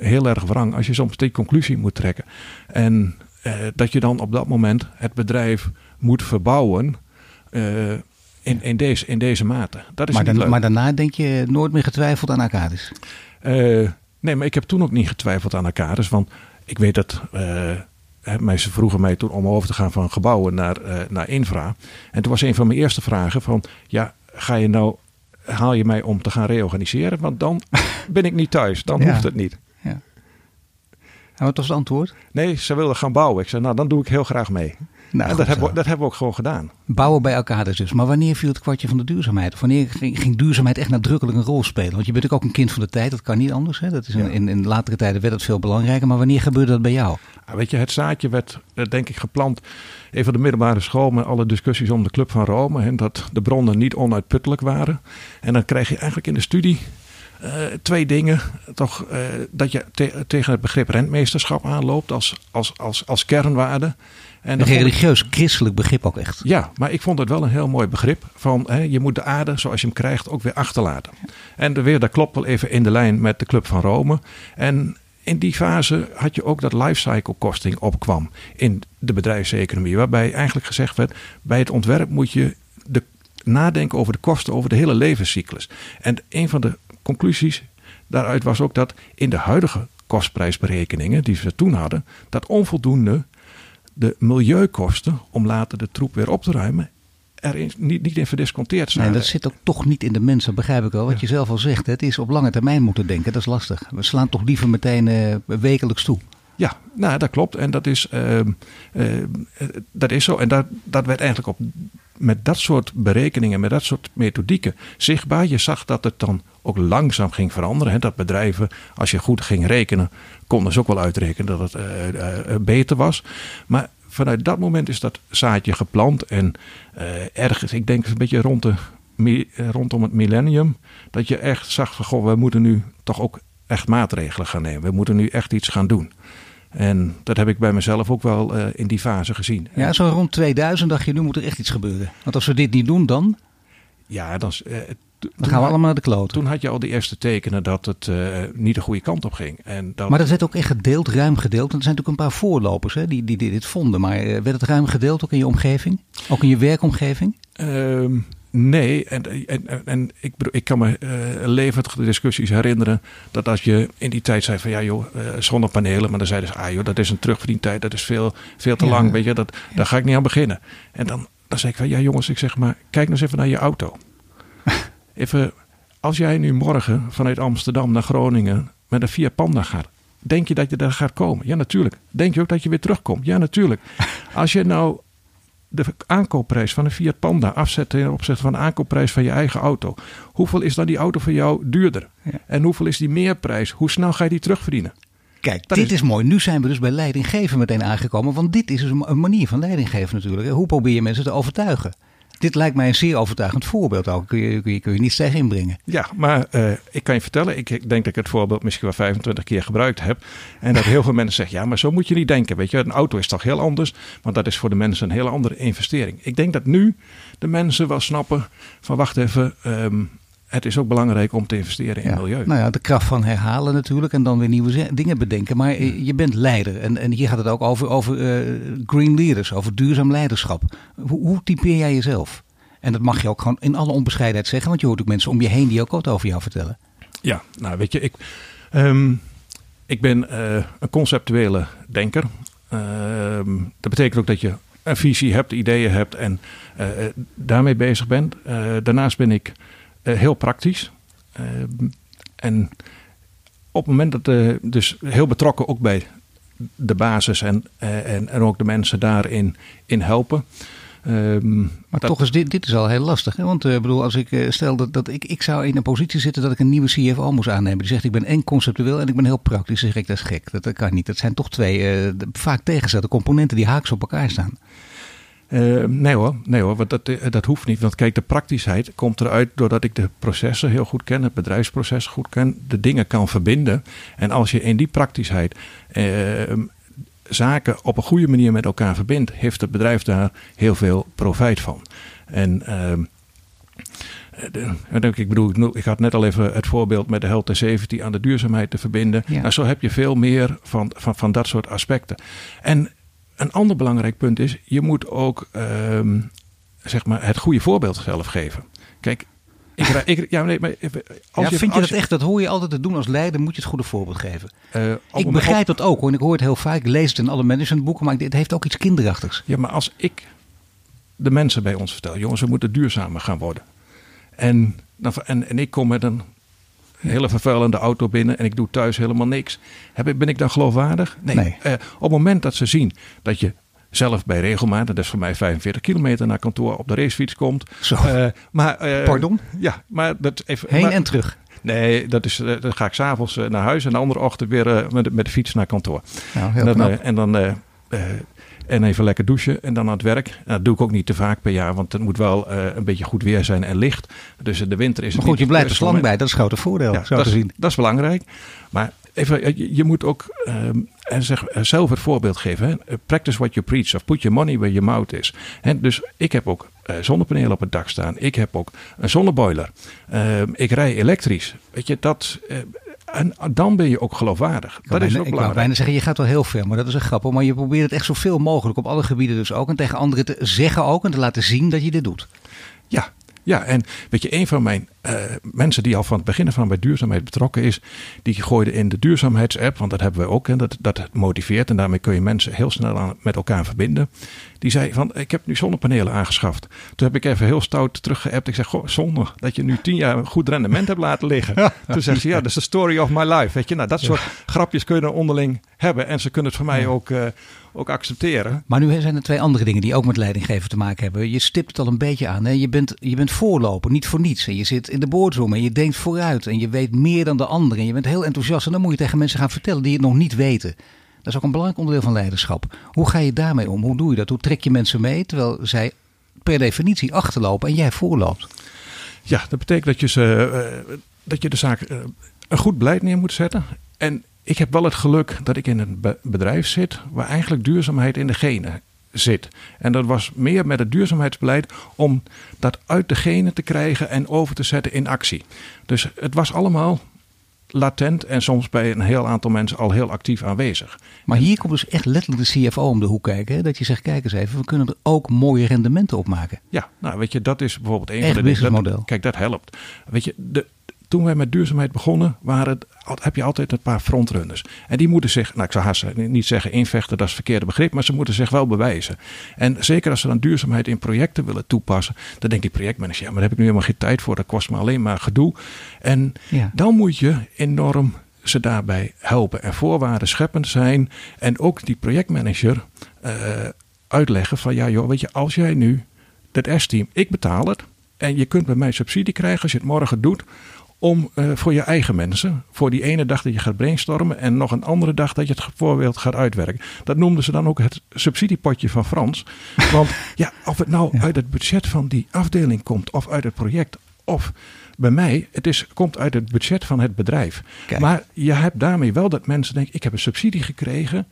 heel erg wrang als je soms die conclusie moet trekken. En uh, dat je dan op dat moment het bedrijf moet verbouwen. Uh, in, in, deze, in deze mate. Dat is maar, dan, maar daarna denk je nooit meer getwijfeld aan Arcades? Uh, nee, maar ik heb toen ook niet getwijfeld aan Arcades. Want ik weet dat. Ze vroegen mij toen om over te gaan van gebouwen naar, naar infra. En toen was een van mijn eerste vragen van... Ja, ga je nou... Haal je mij om te gaan reorganiseren? Want dan ben ik niet thuis. Dan ja. hoeft het niet. En wat was het antwoord? Nee, ze wilden gaan bouwen. Ik zei, nou, dan doe ik heel graag mee. Nou, en dat, hebben we, dat hebben we ook gewoon gedaan. Bouwen bij elkaar dus. Maar wanneer viel het kwartje van de duurzaamheid? Wanneer ging, ging, duurzaamheid echt nadrukkelijk een rol spelen? Want je bent ook een kind van de tijd, dat kan niet anders. Hè? Dat is ja. in, in latere tijden werd het veel belangrijker. Maar wanneer gebeurde dat bij jou? Ja, weet je, het zaadje werd denk ik geplant even de middelbare school met alle discussies om de Club van Rome. En dat de bronnen niet onuitputtelijk waren. En dan krijg je eigenlijk in de studie uh, twee dingen. Toch uh, dat je te tegen het begrip rentmeesterschap aanloopt als, als, als, als kernwaarde. En een religieus christelijk begrip ook echt. Ja, maar ik vond het wel een heel mooi begrip. Van hè, je moet de aarde zoals je hem krijgt ook weer achterlaten. En de weer, dat klopt wel even in de lijn met de Club van Rome. En in die fase had je ook dat lifecycle costing opkwam in de bedrijfseconomie. Waarbij eigenlijk gezegd werd, bij het ontwerp moet je de, nadenken over de kosten over de hele levenscyclus. En een van de conclusies daaruit was ook dat in de huidige kostprijsberekeningen die ze toen hadden, dat onvoldoende de milieukosten om later de troep weer op te ruimen er niet, niet in verdisconteerd zijn. Nee, dat zit ook toch niet in de mensen, begrijp ik wel. Wat je zelf al zegt, het is op lange termijn moeten denken. Dat is lastig. We slaan toch liever meteen uh, wekelijks toe. Ja, nou, dat klopt. En dat is, uh, uh, dat is zo. En dat, dat werd eigenlijk op, met dat soort berekeningen, met dat soort methodieken zichtbaar. Je zag dat het dan ook langzaam ging veranderen. Hè? Dat bedrijven, als je goed ging rekenen, konden ze ook wel uitrekenen dat het beter was. Maar vanuit dat moment is dat zaadje geplant. En ergens, ik denk een beetje rond de, rondom het millennium, dat je echt zag van goh, we moeten nu toch ook echt maatregelen gaan nemen. We moeten nu echt iets gaan doen. En dat heb ik bij mezelf ook wel uh, in die fase gezien. Ja, zo rond 2000 dacht je, nu moet er echt iets gebeuren. Want als we dit niet doen, dan? Ja, dan, uh, dan gaan we allemaal naar de kloot. Toen had je al die eerste tekenen dat het uh, niet de goede kant op ging. En dat... Maar dat werd ook echt gedeeld, ruim gedeeld. En er zijn natuurlijk een paar voorlopers hè, die, die, die dit vonden. Maar werd het ruim gedeeld ook in je omgeving? Ook in je werkomgeving? Nee, en, en, en ik, bedoel, ik kan me uh, levendige discussies herinneren. Dat als je in die tijd zei van ja joh, zonnepanelen. Maar dan zeiden ze ah joh, dat is een terugverdientijd. Dat is veel, veel te ja. lang. Weet je, dat, ja. Daar ga ik niet aan beginnen. En dan, dan zei ik van ja jongens, ik zeg maar, kijk nou eens even naar je auto. Even, als jij nu morgen vanuit Amsterdam naar Groningen met een Fiat Panda gaat, denk je dat je daar gaat komen? Ja, natuurlijk. Denk je ook dat je weer terugkomt? Ja, natuurlijk. Als je nou de aankoopprijs van een Fiat Panda afzet ten opzichte van de aankoopprijs van je eigen auto, hoeveel is dan die auto voor jou duurder? Ja. En hoeveel is die meerprijs? Hoe snel ga je die terugverdienen? Kijk, dat dit is... is... mooi. Nu zijn we dus bij leidinggeven meteen aangekomen. Want dit is dus een manier van leidinggeven natuurlijk. Hoe probeer je mensen te overtuigen? Dit lijkt mij een zeer overtuigend voorbeeld ook. Kun je, kun je, niets inbrengen. Ja, maar uh, ik kan je vertellen, ik denk dat ik het voorbeeld misschien wel 25 keer gebruikt heb. En dat heel veel mensen zeggen, ja, maar zo moet je niet denken. Weet je, een auto is toch heel anders, want dat is voor de mensen een hele andere investering. Ik denk dat nu de mensen wel snappen van wacht even, um, het is ook belangrijk om te investeren in ja. milieu. Nou ja, de kracht van herhalen natuurlijk en dan weer nieuwe dingen bedenken. Maar je bent leider en, en hier gaat het ook over, over uh, green leaders, over duurzaam leiderschap. Hoe, hoe typeer jij jezelf? En dat mag je ook gewoon in alle onbescheidenheid zeggen, want je hoort ook mensen om je heen die ook wat over jou vertellen. Ja, nou weet je, ik, um, ik ben uh, een conceptuele denker. Uh, dat betekent ook dat je een visie hebt, ideeën hebt en daarmee bezig bent. daarnaast ben ik heel praktisch. Uh, en op het moment dat uh, dus heel betrokken ook bij de basis en, en, en ook de mensen daarin in helpen. Um, maar dat... toch is dit, dit is al heel lastig. Hè? Want uh, bedoel, als ik uh, stel dat, dat ik, ik zou in een positie zitten dat ik een nieuwe CFO moest aannemen. Die zegt ik ben en conceptueel en ik ben heel praktisch. Dan zeg ik dat is gek. Dat, dat kan niet. Dat zijn toch twee uh, vaak tegenzette componenten die haaks op elkaar staan. Uh, nee hoor, nee hoor want dat, dat hoeft niet. Want kijk, de praktischheid komt eruit doordat ik de processen heel goed ken, het bedrijfsproces goed ken, de dingen kan verbinden. En als je in die praktischheid uh, zaken op een goede manier met elkaar verbindt, heeft het bedrijf daar heel veel profijt van. En uh, ik bedoel, ik had net al even het voorbeeld met de Health Safety aan de duurzaamheid te verbinden. Ja. Nou, zo heb je veel meer van, van, van dat soort aspecten. En een ander belangrijk punt is, je moet ook uh, zeg maar het goede voorbeeld zelf geven. Kijk, ik, ik, ja, nee, maar als ja, je, vind je dat echt? Dat hoor je altijd te doen als leider, moet je het goede voorbeeld geven. Uh, ik begrijp dat ook hoor. En ik hoor het heel vaak. Ik lees het in alle managementboeken, maar het heeft ook iets kinderachtigs. Ja, maar als ik de mensen bij ons vertel, jongens, we moeten duurzamer gaan worden. En, dan, en, en ik kom met een hele vervuilende auto binnen en ik doe thuis helemaal niks. ben ik dan geloofwaardig? Nee. nee. Uh, op het moment dat ze zien dat je zelf bij regelmaat, dat is voor mij 45 kilometer naar kantoor, op de racefiets komt. Zo. Uh, maar, uh, Pardon? Ja, maar dat even. Heen maar, en terug. Nee, dat is, dan ga ik s'avonds naar huis en de andere ochtend weer met, met de fiets naar kantoor. Nou, heel en dan, en dan en even lekker douchen en dan aan het werk. Nou, dat doe ik ook niet te vaak per jaar, want het moet wel uh, een beetje goed weer zijn en licht. Dus in de winter is maar goed, je blijft er slang bij. Dat is een grote voordeel, ja, zo dat te is, zien. Dat is belangrijk. Maar even, je, je moet ook um, zeg, zelf het voorbeeld geven. Hè? Practice what you preach of put your money where your mouth is. En dus ik heb ook uh, zonnepanelen op het dak staan. Ik heb ook een zonneboiler. Uh, ik rij elektrisch. Weet je, dat... En dan ben je ook geloofwaardig. Ik dat bijna, is ook ik belangrijk. bijna zeggen, je gaat wel heel ver, maar dat is een grappig. Maar je probeert het echt zoveel mogelijk op alle gebieden dus ook. En tegen anderen te zeggen ook en te laten zien dat je dit doet. Ja, ja, en weet je, een van mijn uh, mensen die al van het begin van bij duurzaamheid betrokken is, die gooide in de duurzaamheidsapp, want dat hebben we ook, en dat, dat motiveert en daarmee kun je mensen heel snel aan, met elkaar verbinden. Die zei van, ik heb nu zonnepanelen aangeschaft. Toen heb ik even heel stout teruggeappt. Ik zeg, goh, zonde dat je nu tien jaar een goed rendement hebt laten liggen. Toen zei ze, ja, dat is the story of my life. Weet je, nou, dat soort grapjes kun je dan onderling hebben. En ze kunnen het voor mij ook, uh, ook accepteren. Maar nu zijn er twee andere dingen die ook met leidinggeven te maken hebben. Je stipt het al een beetje aan. Hè? Je, bent, je bent voorloper, niet voor niets. En je zit in de boardroom en je denkt vooruit. En je weet meer dan de anderen. En je bent heel enthousiast. En dan moet je tegen mensen gaan vertellen die het nog niet weten. Dat is ook een belangrijk onderdeel van leiderschap. Hoe ga je daarmee om? Hoe doe je dat? Hoe trek je mensen mee terwijl zij per definitie achterlopen en jij voorloopt? Ja, dat betekent dat je, ze, uh, dat je de zaak uh, een goed beleid neer moet zetten. En ik heb wel het geluk dat ik in een bedrijf zit waar eigenlijk duurzaamheid in de genen zit. En dat was meer met het duurzaamheidsbeleid om dat uit de genen te krijgen en over te zetten in actie. Dus het was allemaal latent en soms bij een heel aantal mensen al heel actief aanwezig. Maar hier komt dus echt letterlijk de CFO om de hoek kijken. Hè? Dat je zegt, kijk eens even, we kunnen er ook mooie rendementen op maken. Ja, nou weet je, dat is bijvoorbeeld een echt van de dingen. Kijk, dat helpt. Weet je, de, toen wij met duurzaamheid begonnen, waren het, heb je altijd een paar frontrunners. En die moeten zich, nou ik zou haast niet zeggen invechten, dat is het verkeerde begrip, maar ze moeten zich wel bewijzen. En zeker als ze dan duurzaamheid in projecten willen toepassen, dan denkt die projectmanager, ja, maar daar heb ik nu helemaal geen tijd voor, dat kost me alleen maar gedoe. En dan moet je enorm ze daarbij helpen en voorwaarden scheppend zijn. En ook die projectmanager uh, uitleggen van, ja joh, weet je, als jij nu, dat S-team, ik betaal het. En je kunt bij mij subsidie krijgen als je het morgen doet om uh, voor je eigen mensen, voor die ene dag dat je gaat brainstormen en nog een andere dag dat je het voorbeeld gaat uitwerken. Dat noemden ze dan ook het subsidiepotje van Frans. Want ja, of het nou uit het budget van die afdeling komt of uit het project of bij mij, het is, komt uit het budget van het bedrijf. Kijk. Maar je hebt daarmee wel dat mensen denken, ik heb een subsidie gekregen,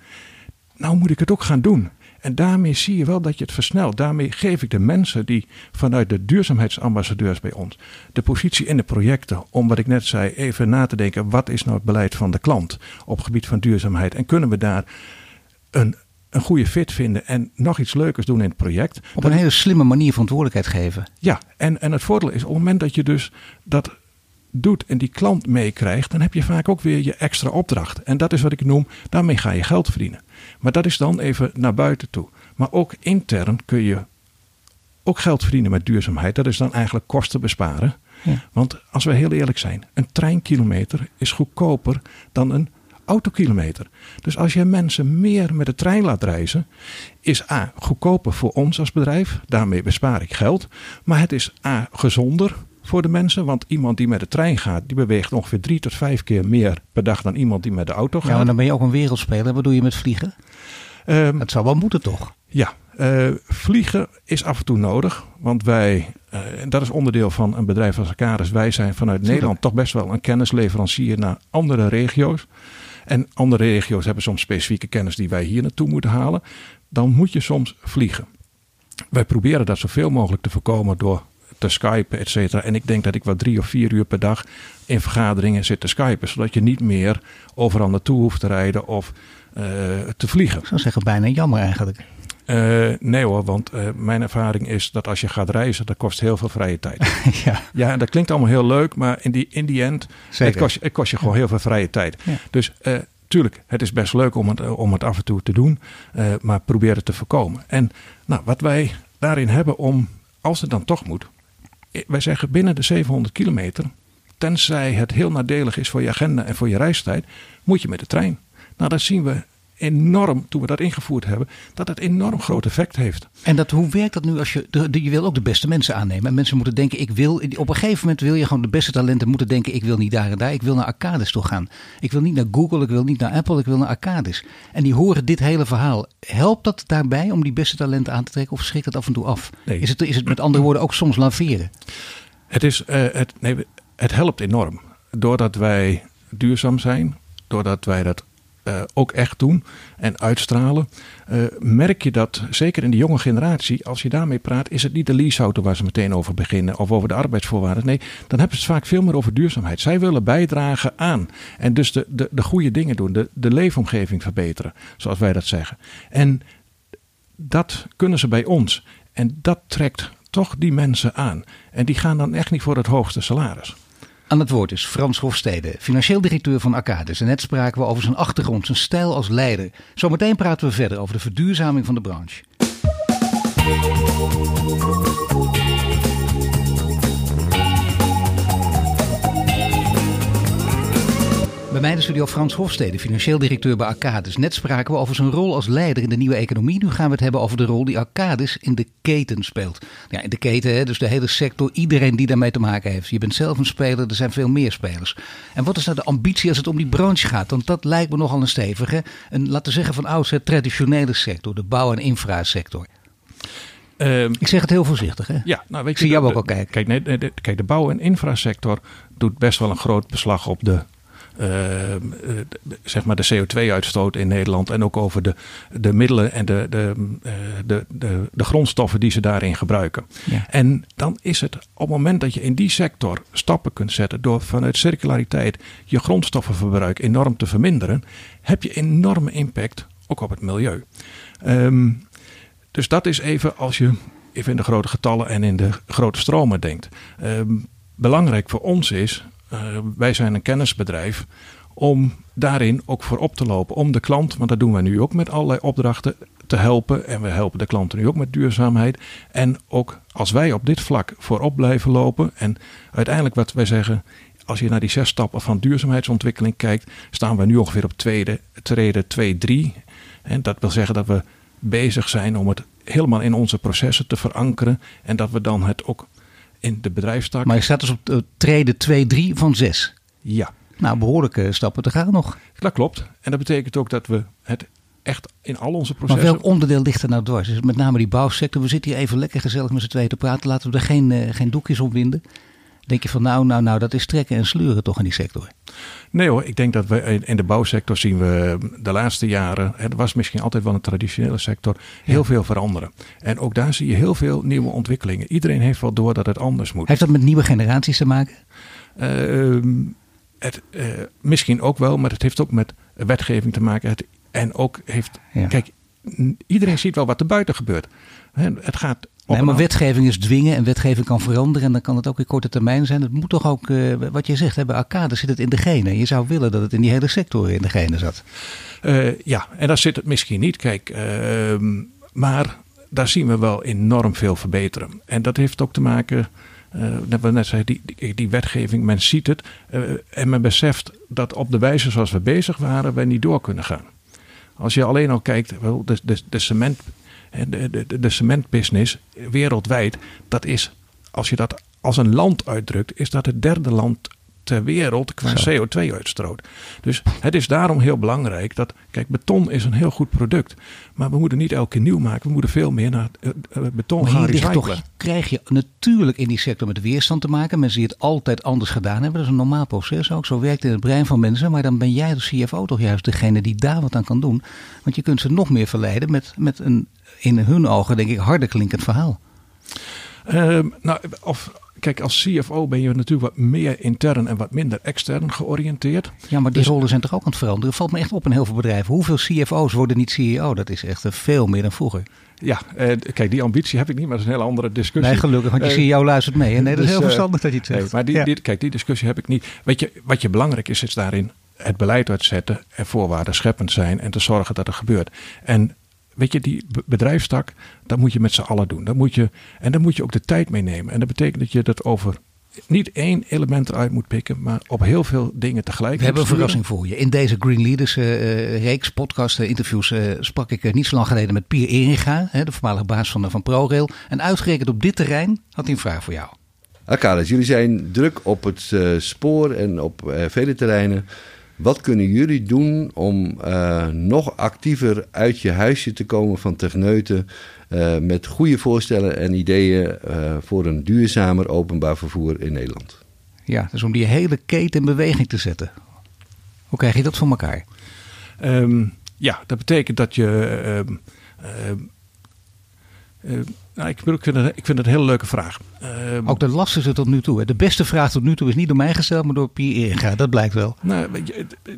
nou moet ik het ook gaan doen. En daarmee zie je wel dat je het versnelt. Daarmee geef ik de mensen die vanuit de duurzaamheidsambassadeurs bij ons de positie in de projecten, om wat ik net zei, even na te denken: wat is nou het beleid van de klant op het gebied van duurzaamheid? En kunnen we daar een, een goede fit vinden en nog iets leukers doen in het project? Op een hele slimme manier verantwoordelijkheid geven. Ja, en, en het voordeel is op het moment dat je dus dat doet en die klant meekrijgt, dan heb je vaak ook weer je extra opdracht. En dat is wat ik noem, daarmee ga je geld verdienen. Maar dat is dan even naar buiten toe. Maar ook intern kun je ook geld verdienen met duurzaamheid. Dat is dan eigenlijk kosten besparen. Ja. Want als we heel eerlijk zijn, een treinkilometer is goedkoper dan een autokilometer. Dus als je mensen meer met de trein laat reizen, is A goedkoper voor ons als bedrijf. Daarmee bespaar ik geld. Maar het is A gezonder voor de mensen. Want iemand die met de trein gaat, die beweegt ongeveer drie tot vijf keer meer per dag dan iemand die met de auto gaat. Ja, maar dan ben je ook een wereldspeler. Wat doe je met vliegen? Um, het zou wel moeten toch? Ja, uh, vliegen is af en toe nodig. Want wij, uh, dat is onderdeel van een bedrijf als Arcadis. Wij zijn vanuit Nederland toch best wel een kennisleverancier naar andere regio's. En andere regio's hebben soms specifieke kennis die wij hier naartoe moeten halen. Dan moet je soms vliegen. Wij proberen dat zoveel mogelijk te voorkomen door te skypen, et cetera. En ik denk dat ik wel drie of vier uur per dag in vergaderingen zit te skypen. Zodat je niet meer overal naartoe hoeft te rijden of uh, te vliegen. Ik zou zeggen, bijna jammer eigenlijk. Uh, nee hoor, want uh, mijn ervaring is dat als je gaat reizen, dat kost heel veel vrije tijd. ja. ja, en dat klinkt allemaal heel leuk, maar in die, in die end, het kost, het kost je gewoon heel veel vrije tijd. Ja. Dus uh, tuurlijk, het is best leuk om het, om het af en toe te doen, maar probeer het te voorkomen. En nou, wat wij daarin hebben om, als het dan toch moet, wij zeggen binnen de 700 kilometer, tenzij het heel nadelig is voor je agenda en voor je reistijd, moet je met de trein. Nou, dat zien we enorm, toen we dat ingevoerd hebben, dat het enorm groot effect heeft. En dat, hoe werkt dat nu als je, de, je wil ook de beste mensen aannemen. En mensen moeten denken, ik wil, op een gegeven moment wil je gewoon de beste talenten moeten denken, ik wil niet daar en daar, ik wil naar Arcadis toe gaan. Ik wil niet naar Google, ik wil niet naar Apple, ik wil naar Arcadis. En die horen dit hele verhaal. Helpt dat daarbij om die beste talenten aan te trekken of schrikt het af en toe af? Nee. Is, het, is het met andere woorden ook soms laveren? Het, is, uh, het, nee, het helpt enorm. Doordat wij duurzaam zijn, doordat wij dat uh, ook echt doen en uitstralen, uh, merk je dat zeker in de jonge generatie, als je daarmee praat, is het niet de leaseauto waar ze meteen over beginnen of over de arbeidsvoorwaarden. Nee, dan hebben ze het vaak veel meer over duurzaamheid. Zij willen bijdragen aan en dus de, de, de goede dingen doen, de, de leefomgeving verbeteren, zoals wij dat zeggen. En dat kunnen ze bij ons. En dat trekt toch die mensen aan. En die gaan dan echt niet voor het hoogste salaris. Aan het woord is Frans Hofstede, financieel directeur van Arcadis. En net spraken we over zijn achtergrond, zijn stijl als leider. Zometeen praten we verder over de verduurzaming van de branche. Bij mij in de studio Frans Hofstede, financieel directeur bij Arcadis. Net spraken we over zijn rol als leider in de nieuwe economie. Nu gaan we het hebben over de rol die Arcadis in de keten speelt. Ja, in de keten, hè, dus de hele sector, iedereen die daarmee te maken heeft. Je bent zelf een speler, er zijn veel meer spelers. En wat is nou de ambitie als het om die branche gaat? Want dat lijkt me nogal een stevige, een, laten we zeggen van oudsher traditionele sector, de bouw- en infrasector. Um, ik zeg het heel voorzichtig, hè? Ja, nou weet ik zie jou ook al kijken. Kijk, nee, nee, kijk, de bouw- en infrasector doet best wel een groot beslag op de zeg maar de CO2-uitstoot in Nederland. En ook over de, de middelen en de, de, uh, de, de, de, grondstoffen die ze daarin gebruiken. Ja. En dan is het op het moment dat je in die sector stappen kunt zetten. door vanuit circulariteit je grondstoffenverbruik enorm te verminderen. heb je enorme impact ook op het milieu. Um, dus dat is even als je even in de grote getallen en in de grote stromen denkt. Um, belangrijk voor ons is wij zijn een kennisbedrijf om daarin ook voor op te lopen. Om de klant, want dat doen wij nu ook met allerlei opdrachten, te helpen. En we helpen de klanten nu ook met duurzaamheid. En ook als wij op dit vlak voorop blijven lopen. En uiteindelijk wat wij zeggen, als je naar die zes stappen van duurzaamheidsontwikkeling kijkt, staan we nu ongeveer op tweede, treden 2, 3. En dat wil zeggen dat we bezig zijn om het helemaal in onze processen te verankeren. En dat we dan het ook in de bedrijfstak. Maar je staat dus op uh, treden 2, 3 van 6. Ja. Nou, behoorlijke stappen te gaan nog. Dat klopt. En dat betekent ook dat we het echt in al onze processen... Maar welk onderdeel ligt er nou dwars? Dus met name die bouwsector. We zitten hier even lekker gezellig met z'n tweeën te praten. Laten we er geen, uh, geen doekjes om winden. Denk je van nou, nou, nou, dat is trekken en sleuren toch in die sector? Nee hoor, ik denk dat we in de bouwsector zien we de laatste jaren, het was misschien altijd wel een traditionele sector, heel veel veranderen. En ook daar zie je heel veel nieuwe ontwikkelingen. Iedereen heeft wel door dat het anders moet. Heeft dat met nieuwe generaties te maken? Uh, het, uh, misschien ook wel, maar het heeft ook met wetgeving te maken. Het, en ook heeft, ja. kijk, iedereen ziet wel wat er buiten gebeurt. Het gaat Nee, maar wetgeving is dwingen en wetgeving kan veranderen. En dan kan het ook in korte termijn zijn. Het moet toch ook, uh, wat je zegt, hè, bij arcade zit het in de genen. Je zou willen dat het in die hele sector in de genen zat. Uh, ja, en daar zit het misschien niet. Kijk, uh, maar daar zien we wel enorm veel verbeteren. En dat heeft ook te maken, net wat net zei, die, die, die, wetgeving, men ziet het. en men beseft dat op de wijze zoals we bezig waren, wij niet door kunnen gaan. Als je alleen al kijkt, wel, de, de, de cement de, de, de cementbusiness wereldwijd, dat is, als je dat als een land uitdrukt, is dat het derde land ter wereld qua CO2-uitstoot. Dus het is daarom heel belangrijk dat, kijk, beton is een heel goed product, maar we moeten niet elke keer nieuw maken. We moeten veel meer naar uh, beton maar gaan recyclen. Toch krijg je natuurlijk in die sector met weerstand te maken. Mensen die het altijd anders gedaan hebben. Dat is een normaal proces ook. Zo werkt het in het brein van mensen. Maar dan ben jij de CFO toch juist degene die daar wat aan kan doen. Want je kunt ze nog meer verleiden met, met een in hun ogen denk ik harder klinkend verhaal. Uh, nou, of, kijk, als CFO ben je natuurlijk wat meer intern en wat minder extern georiënteerd. Ja, maar die dus, rollen zijn toch ook aan het veranderen? valt me echt op in heel veel bedrijven. Hoeveel CFO's worden niet CEO? Dat is echt veel meer dan vroeger. Ja, uh, kijk, die ambitie heb ik niet, maar dat is een hele andere discussie. Nee, gelukkig, want je uh, CEO luistert mee. Nee, dat dus, is heel verstandig dat je het zegt. Nee, maar die, ja. die, kijk, die discussie heb ik niet. Weet je, wat je belangrijk is, is daarin het beleid uitzetten en voorwaarden scheppend zijn en te zorgen dat er gebeurt. En weet je, die bedrijfstak, dat moet je met z'n allen doen. Dat moet je, en dan moet je ook de tijd meenemen. En dat betekent dat je dat over niet één element eruit moet pikken, maar op heel veel dingen tegelijk. We hebben een verrassing voor je. In deze Green Leaders uh, reeks podcast uh, interviews uh, sprak ik niet zo lang geleden met Pier Eringa, hè, de voormalige baas van, van ProRail. En uitgerekend op dit terrein had hij een vraag voor jou. Arcades, jullie zijn druk op het spoor en op vele terreinen. Wat kunnen jullie doen om uh, nog actiever uit je huisje te komen van techneuten uh, met goede voorstellen en ideeën uh, voor een duurzamer openbaar vervoer in Nederland? Ja, dus om die hele keten in beweging te zetten. Hoe krijg je dat voor elkaar? Um, ja, dat betekent dat je uh, nou, ik, ik, vind het, ik vind het een hele leuke vraag. Uh, Ook de lastigste tot nu toe. De beste vraag tot nu toe is niet door mij gesteld, maar door Pier Eringa. Dat blijkt wel. Nou,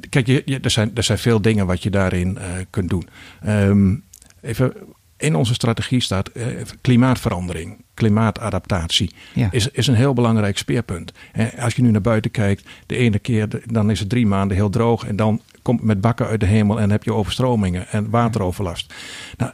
kijk, je, je, er, zijn, er zijn veel dingen wat je daarin uh, kunt doen. Um, even in onze strategie staat eh, klimaatverandering, klimaatadaptatie. Ja. Is, is een heel belangrijk speerpunt. Eh, als je nu naar buiten kijkt, de ene keer dan is het drie maanden heel droog. En dan komt het met bakken uit de hemel en heb je overstromingen en wateroverlast. Nou,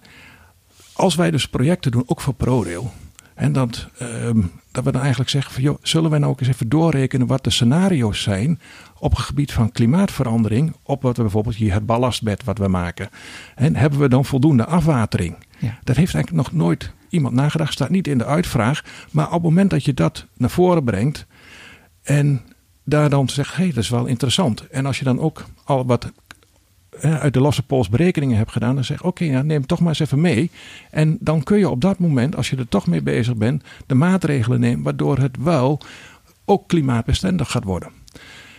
als wij dus projecten doen, ook voor ProRail. En dat, ehm, dat we dan eigenlijk zeggen van joh, zullen wij nou ook eens even doorrekenen wat de scenario's zijn op het gebied van klimaatverandering. Op wat we bijvoorbeeld hier het ballastbed wat we maken. En hebben we dan voldoende afwatering? Ja. Dat heeft eigenlijk nog nooit iemand nagedacht. Staat niet in de uitvraag. Maar op het moment dat je dat naar voren brengt. En daar dan zegt, hé, hey, dat is wel interessant. En als je dan ook al wat uit de losse pols berekeningen hebt gedaan, dan zeg oké, neem toch maar eens even mee. En dan kun je op dat moment, als je er toch mee bezig bent, de maatregelen nemen waardoor het wel ook klimaatbestendig gaat worden.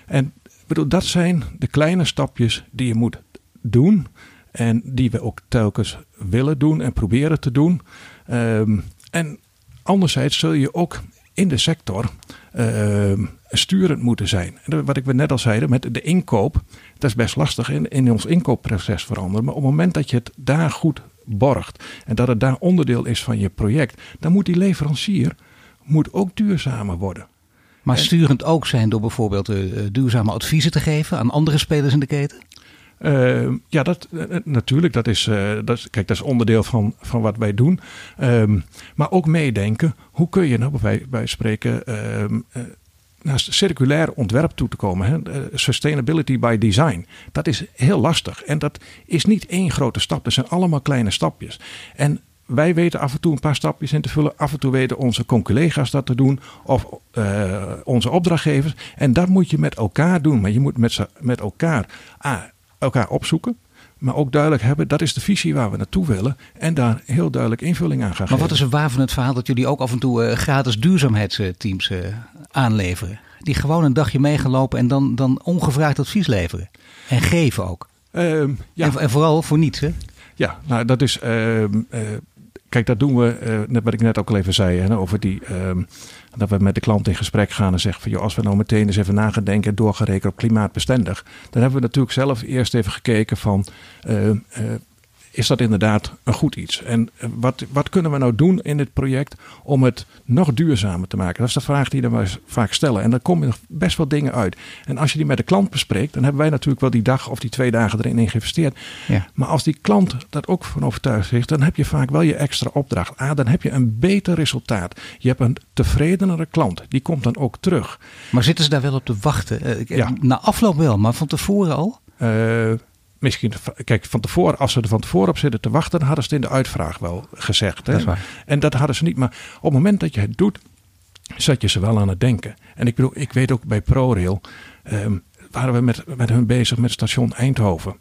En bedoel, dat zijn de kleine stapjes die je moet doen. En die we ook telkens willen doen en proberen te doen. Ehm, en anderzijds zul je ook in de sector ehm, sturend moeten zijn. Wat ik net al zei, met de inkoop, dat is best lastig in, in ons inkoopproces veranderen. Maar op het moment dat je het daar goed borgt en dat het daar onderdeel is van je project, dan moet die leverancier moet ook duurzamer worden. Maar En- sturend ook zijn door bijvoorbeeld eh, eh, duurzame adviezen te geven aan andere spelers in de keten? Uh, ja, dat, uh, natuurlijk. Dat is, uh, dat is, kijk, dat is onderdeel van, van wat wij doen. Um, maar ook meedenken. Hoe kun je nou bij, bij spreken um, naar circulair ontwerp toe te komen? Hè? sustainability by design. Dat is heel lastig. En dat is niet één grote stap. Dat zijn allemaal kleine stapjes. En wij weten af en toe een paar stapjes in te vullen. Af en toe weten onze collega's dat te doen. Of uh, onze opdrachtgevers. En dat moet je met elkaar doen. Maar je moet met, met elkaar ah, elkaar opzoeken. Maar ook duidelijk hebben, dat is de visie waar we naartoe willen. En daar heel duidelijk invulling aan gaan maar geven. wat is er waar van het verhaal dat jullie ook af en toe uh, gratis duurzaamheidsteams uh, aanleveren? Die gewoon een dagje meegelopen en dan, dan ongevraagd advies leveren. En geven ook. Uh, ja. en, en, vooral voor niets, hè? Ja, nou dat is... kijk, dat doen we, net wat ik net ook al even zei, hè, over die... ehm, dat we met de klant in gesprek gaan en zeggen van joh, als we nou meteen eens even na gaan doorgerekend op klimaatbestendig. Dan hebben we natuurlijk zelf eerst even gekeken van uh, uh, is dat inderdaad een goed iets? En uh, wat, wat kunnen we nou doen in dit project om het nog duurzamer te maken? Dat is de vraag die we vaak stellen. En daar komen nog best wel dingen uit. En als je die met de klant bespreekt, dan hebben wij natuurlijk wel die dag of die twee dagen erin geïnvesteerd. Ja. Maar als die klant dat ook van overtuigd is, dan heb je vaak wel je extra opdracht. Ah, dan heb je een beter resultaat. Je hebt een tevredenere klant. Die komt dan ook terug. Maar zitten ze daar wel op te wachten? Ja. Na afloop wel, maar van tevoren al? Uh, misschien, kijk, van tevoren, als ze er van tevoren op zitten te wachten, dan hadden ze het in de uitvraag wel gezegd. Hè? Dat. En dat hadden ze niet. Maar op het moment dat je het doet, zet je ze wel aan het denken. En ik bedoel, ik weet ook bij ProRail, um, waren we met, met hun bezig met station Eindhoven.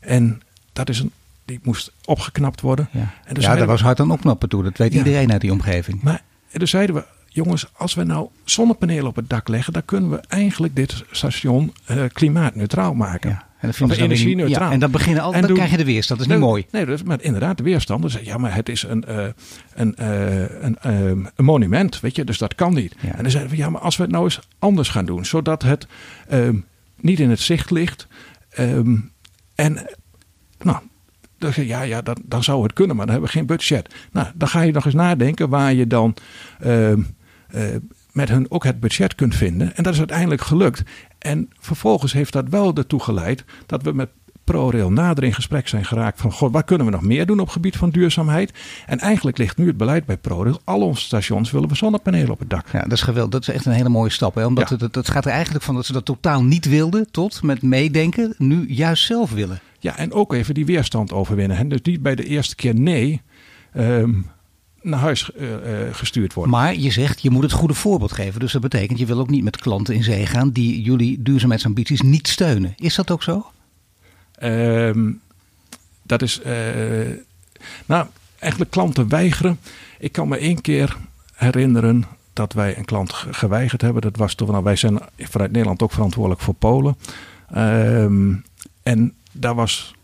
En dat is een, die moest opgeknapt worden. Ja, en ja dat was hard aan opknappen toe. Dat weet ja. iedereen uit die omgeving. Maar en toen zeiden we, jongens, als we nou zonnepanelen op het dak leggen, dan kunnen we eigenlijk dit station uh, klimaatneutraal maken. Ja. En of energie neutraal. Ja, en dan, beginnen al, en dan doen, krijg je de weerstand. Dat is niet nee, mooi. Nee, dat is, maar inderdaad, de weerstand. Dus, ja, maar het is een, uh, een, uh, een, uh, een, monument, weet je, dus dat kan niet. Ja. En dan zeiden we, ja, maar als we het nou eens anders gaan doen, zodat het um, niet in het zicht ligt. Um, en, nou, dan, ja, ja dan, dan zou het kunnen, maar dan hebben we geen budget. Nou, dan ga je nog eens nadenken waar je dan met hun ook het budget kunt vinden. En dat is uiteindelijk gelukt. En vervolgens heeft dat wel ertoe geleid dat we met ProRail nader in gesprek zijn geraakt van god, wat kunnen we nog meer doen op het gebied van duurzaamheid? En eigenlijk ligt nu het beleid bij ProRail. Al onze stations willen we zonnepanelen op het dak. Ja, dat is geweldig. Dat is echt een hele mooie stap. Hè? Omdat Ja. het, het, het gaat er eigenlijk van dat ze dat totaal niet wilden tot met meedenken nu juist zelf willen. Ja, en ook even die weerstand overwinnen. Hè? Dus niet bij de eerste keer nee ehm, naar huis eh, eh, gestuurd worden. Maar je zegt, je moet het goede voorbeeld geven. Dus dat betekent, je wil ook niet met klanten in zee gaan die jullie duurzaamheidsambities niet steunen. Is dat ook zo? Ehm, dat is, eh, nou, eigenlijk klanten weigeren. Ik kan me één keer herinneren dat wij een klant ge- geweigerd hebben. Dat was toen, nou, wij zijn vanuit Nederland ook verantwoordelijk voor Polen. Ehm, en daar was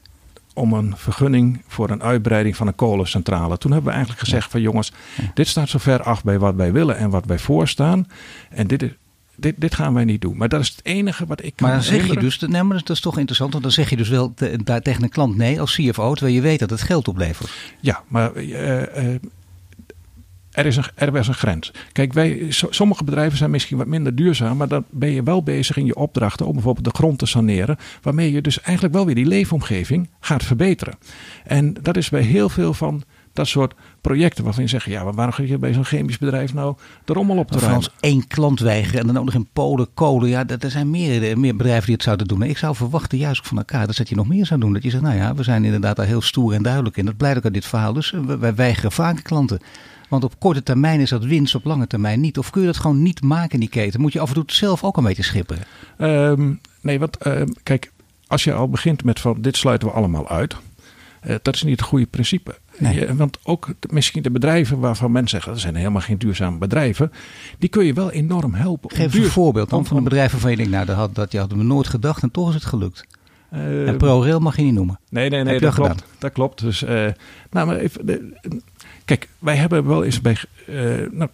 om een vergunning voor een uitbreiding van een kolencentrale. Toen hebben we eigenlijk gezegd van jongens, dit staat zo ver af bij wat wij willen en wat wij voorstaan. En dit is, dit, dit gaan wij niet doen. Maar dat is het enige wat ik kan Maar dan zeg je dus, nee, maar dat is toch interessant, want dan zeg je dus wel te- daar tegen een klant nee als CFO, terwijl je weet dat het geld oplevert. Ja, maar eh, eh, er, is een, er is een grens. Kijk, wij, so- sommige bedrijven zijn misschien wat minder duurzaam, maar dan ben je wel bezig in je opdrachten om bijvoorbeeld de grond te saneren, waarmee je dus eigenlijk wel weer die leefomgeving gaat verbeteren. En dat is bij heel veel van dat soort projecten waarvan je zegt, ja, maar waarom ga je bij zo'n chemisch bedrijf nou de rommel op te ruimen? als één klant weigeren en dan ook nog in Polen, kolen. Ja, er zijn meer, meer bedrijven die het zouden doen. Ik zou verwachten, juist van elkaar, dat je nog meer zou doen. Dat je zegt, nou ja, we zijn inderdaad daar heel stoer en duidelijk in. Dat blijkt ook uit dit verhaal. Dus eh, wij- weigeren vaker klanten. Want op korte termijn is dat winst, op lange termijn niet. Of kun je dat gewoon niet maken in die keten? Moet je af en toe zelf ook een beetje schipperen. Ehm, nee, want ehm, kijk, als je al begint met van dit sluiten we allemaal uit. eh, dat is niet het goede principe. Nee. Je- want ook misschien de bedrijven waarvan mensen zeggen dat zijn helemaal geen duurzame bedrijven. Die kun je wel enorm helpen. Geef duur- een voorbeeld dan van een bedrijf waarvan je denkt, nou dat, had, dat je hadden we nooit gedacht en toch is het gelukt. ehm, en ProRail mag je niet noemen. Nee, nee, nee, dat dat klopt. Dat klopt. Dus, eh, nou, maar even, de- kijk, wij hebben wel eens bij, eh, nou,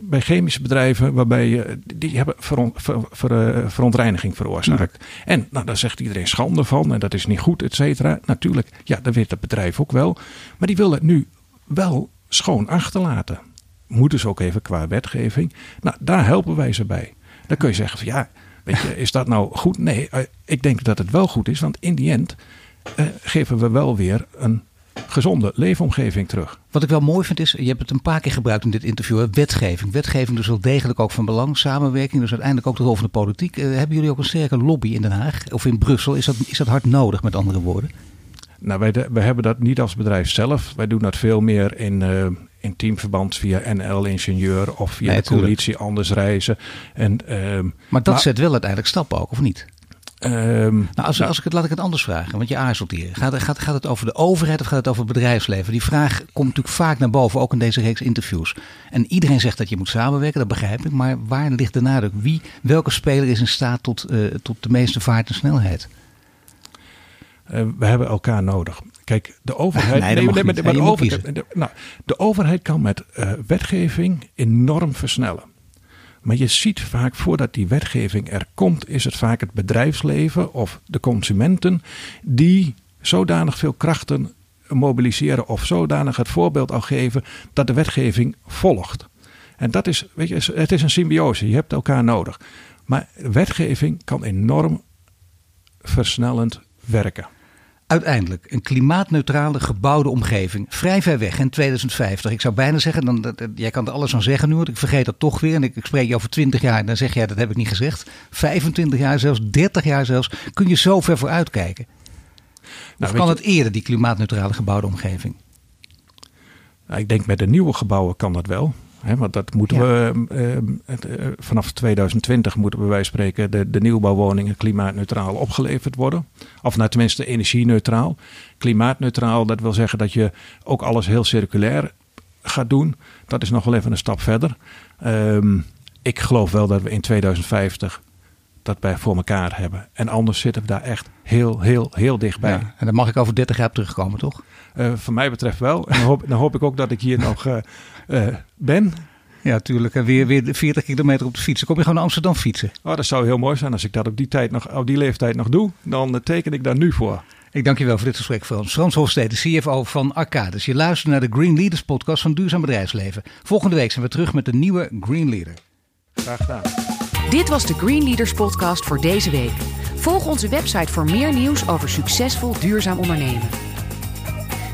bij chemische bedrijven waarbij je, die hebben veron, ver, ver- eh, verontreiniging veroorzaakt. En nou, daar zegt iedereen schande van en dat is niet goed, et cetera. Natuurlijk, ja, dat weet het bedrijf ook wel. Maar die willen het nu wel schoon achterlaten. Moeten ze ook even qua wetgeving. Nou, daar helpen wij ze bij. Dan kun je zeggen van ja, weet je, is dat nou goed? Nee, eh, ik denk dat het wel goed is, want in die end geven we wel weer een gezonde leefomgeving terug. Wat ik wel mooi vind is, je hebt het een paar keer gebruikt in dit interview, hè, wetgeving. Wetgeving dus wel degelijk ook van belang, samenwerking, dus uiteindelijk ook de rol van de politiek. Eh, hebben jullie ook een sterke lobby in Den Haag of in Brussel? Is dat, is dat hard nodig, met andere woorden? Nou, wij, de- wij hebben dat niet als bedrijf zelf. Wij doen dat veel meer in, eh, in teamverband via NL Ingenieur of via Nee, de coalitie Anders Reizen. En, ehm, Maar dat Maar- zet wel uiteindelijk stappen ook, of niet? Ehm, Nou, als, als ik het, laat ik het anders vragen, want je aarzelt hier. Gaat, het- gaat, gaat het over de overheid of gaat het over het bedrijfsleven? Die vraag komt natuurlijk vaak naar boven, ook in deze reeks interviews. En iedereen zegt dat je moet samenwerken, dat begrijp ik. Maar waar ligt de nadruk? Wie, welke speler is in staat tot, eh, tot de meeste vaart en snelheid? eh, we hebben elkaar nodig. Kijk, de overheid. Nee, niet. maar, overheid de, nou, de overheid kan met eh, wetgeving enorm versnellen. Maar je ziet vaak voordat die wetgeving er komt, is het vaak het bedrijfsleven of de consumenten die zodanig veel krachten mobiliseren of zodanig het voorbeeld al geven dat de wetgeving volgt. En dat is, weet je, het is een symbiose. Je hebt elkaar nodig. Maar wetgeving kan enorm versnellend werken. Uiteindelijk een klimaatneutrale gebouwde omgeving. Vrij ver weg in 2050. Ik zou bijna zeggen, dan, dat, jij kan er alles van zeggen nu, want ik vergeet dat toch weer. En ik, ik spreek je over 20 jaar en dan zeg jij, dat heb ik niet gezegd. 25 jaar zelfs, 30 jaar zelfs. Kun je zo ver vooruit kijken? Of Nou, kan weet het eerder, die klimaatneutrale gebouwde omgeving? Nou, ik denk met de nieuwe gebouwen kan dat wel. Hè, want dat moeten Ja. we ehm, eh, vanaf 2020 moeten bij wijze van spreken de, de nieuwbouwwoningen klimaatneutraal opgeleverd worden. Of nou tenminste energie-neutraal. Klimaatneutraal, dat wil zeggen dat je ook alles heel circulair gaat doen. Dat is nog wel even een stap verder. Ehm, ik geloof wel dat we in 2050 dat bij voor elkaar hebben. En anders zitten we daar echt heel, heel, heel dichtbij. Ja, en dan mag ik over 30 jaar terugkomen, toch? Eh, van mij betreft wel. En dan hoop, dan hoop ik ook dat ik hier nog eh, eh, ben. Ja, tuurlijk. En weer, weer 40 kilometer op de fiets. Dan kom je gewoon naar Amsterdam fietsen. Oh, dat zou heel mooi zijn als ik dat op die, tijd nog, op die leeftijd nog doe. Dan eh, teken ik daar nu voor. Ik dank je wel voor dit gesprek, Frans. Frans Hofstede, CFO van Arcadis. Je luistert naar de Green Leaders podcast van Duurzaam Bedrijfsleven. Volgende week zijn we terug met de nieuwe Green Leader. Graag gedaan. Dit was de Green Leaders podcast voor deze week. Volg onze website voor meer nieuws over succesvol duurzaam ondernemen.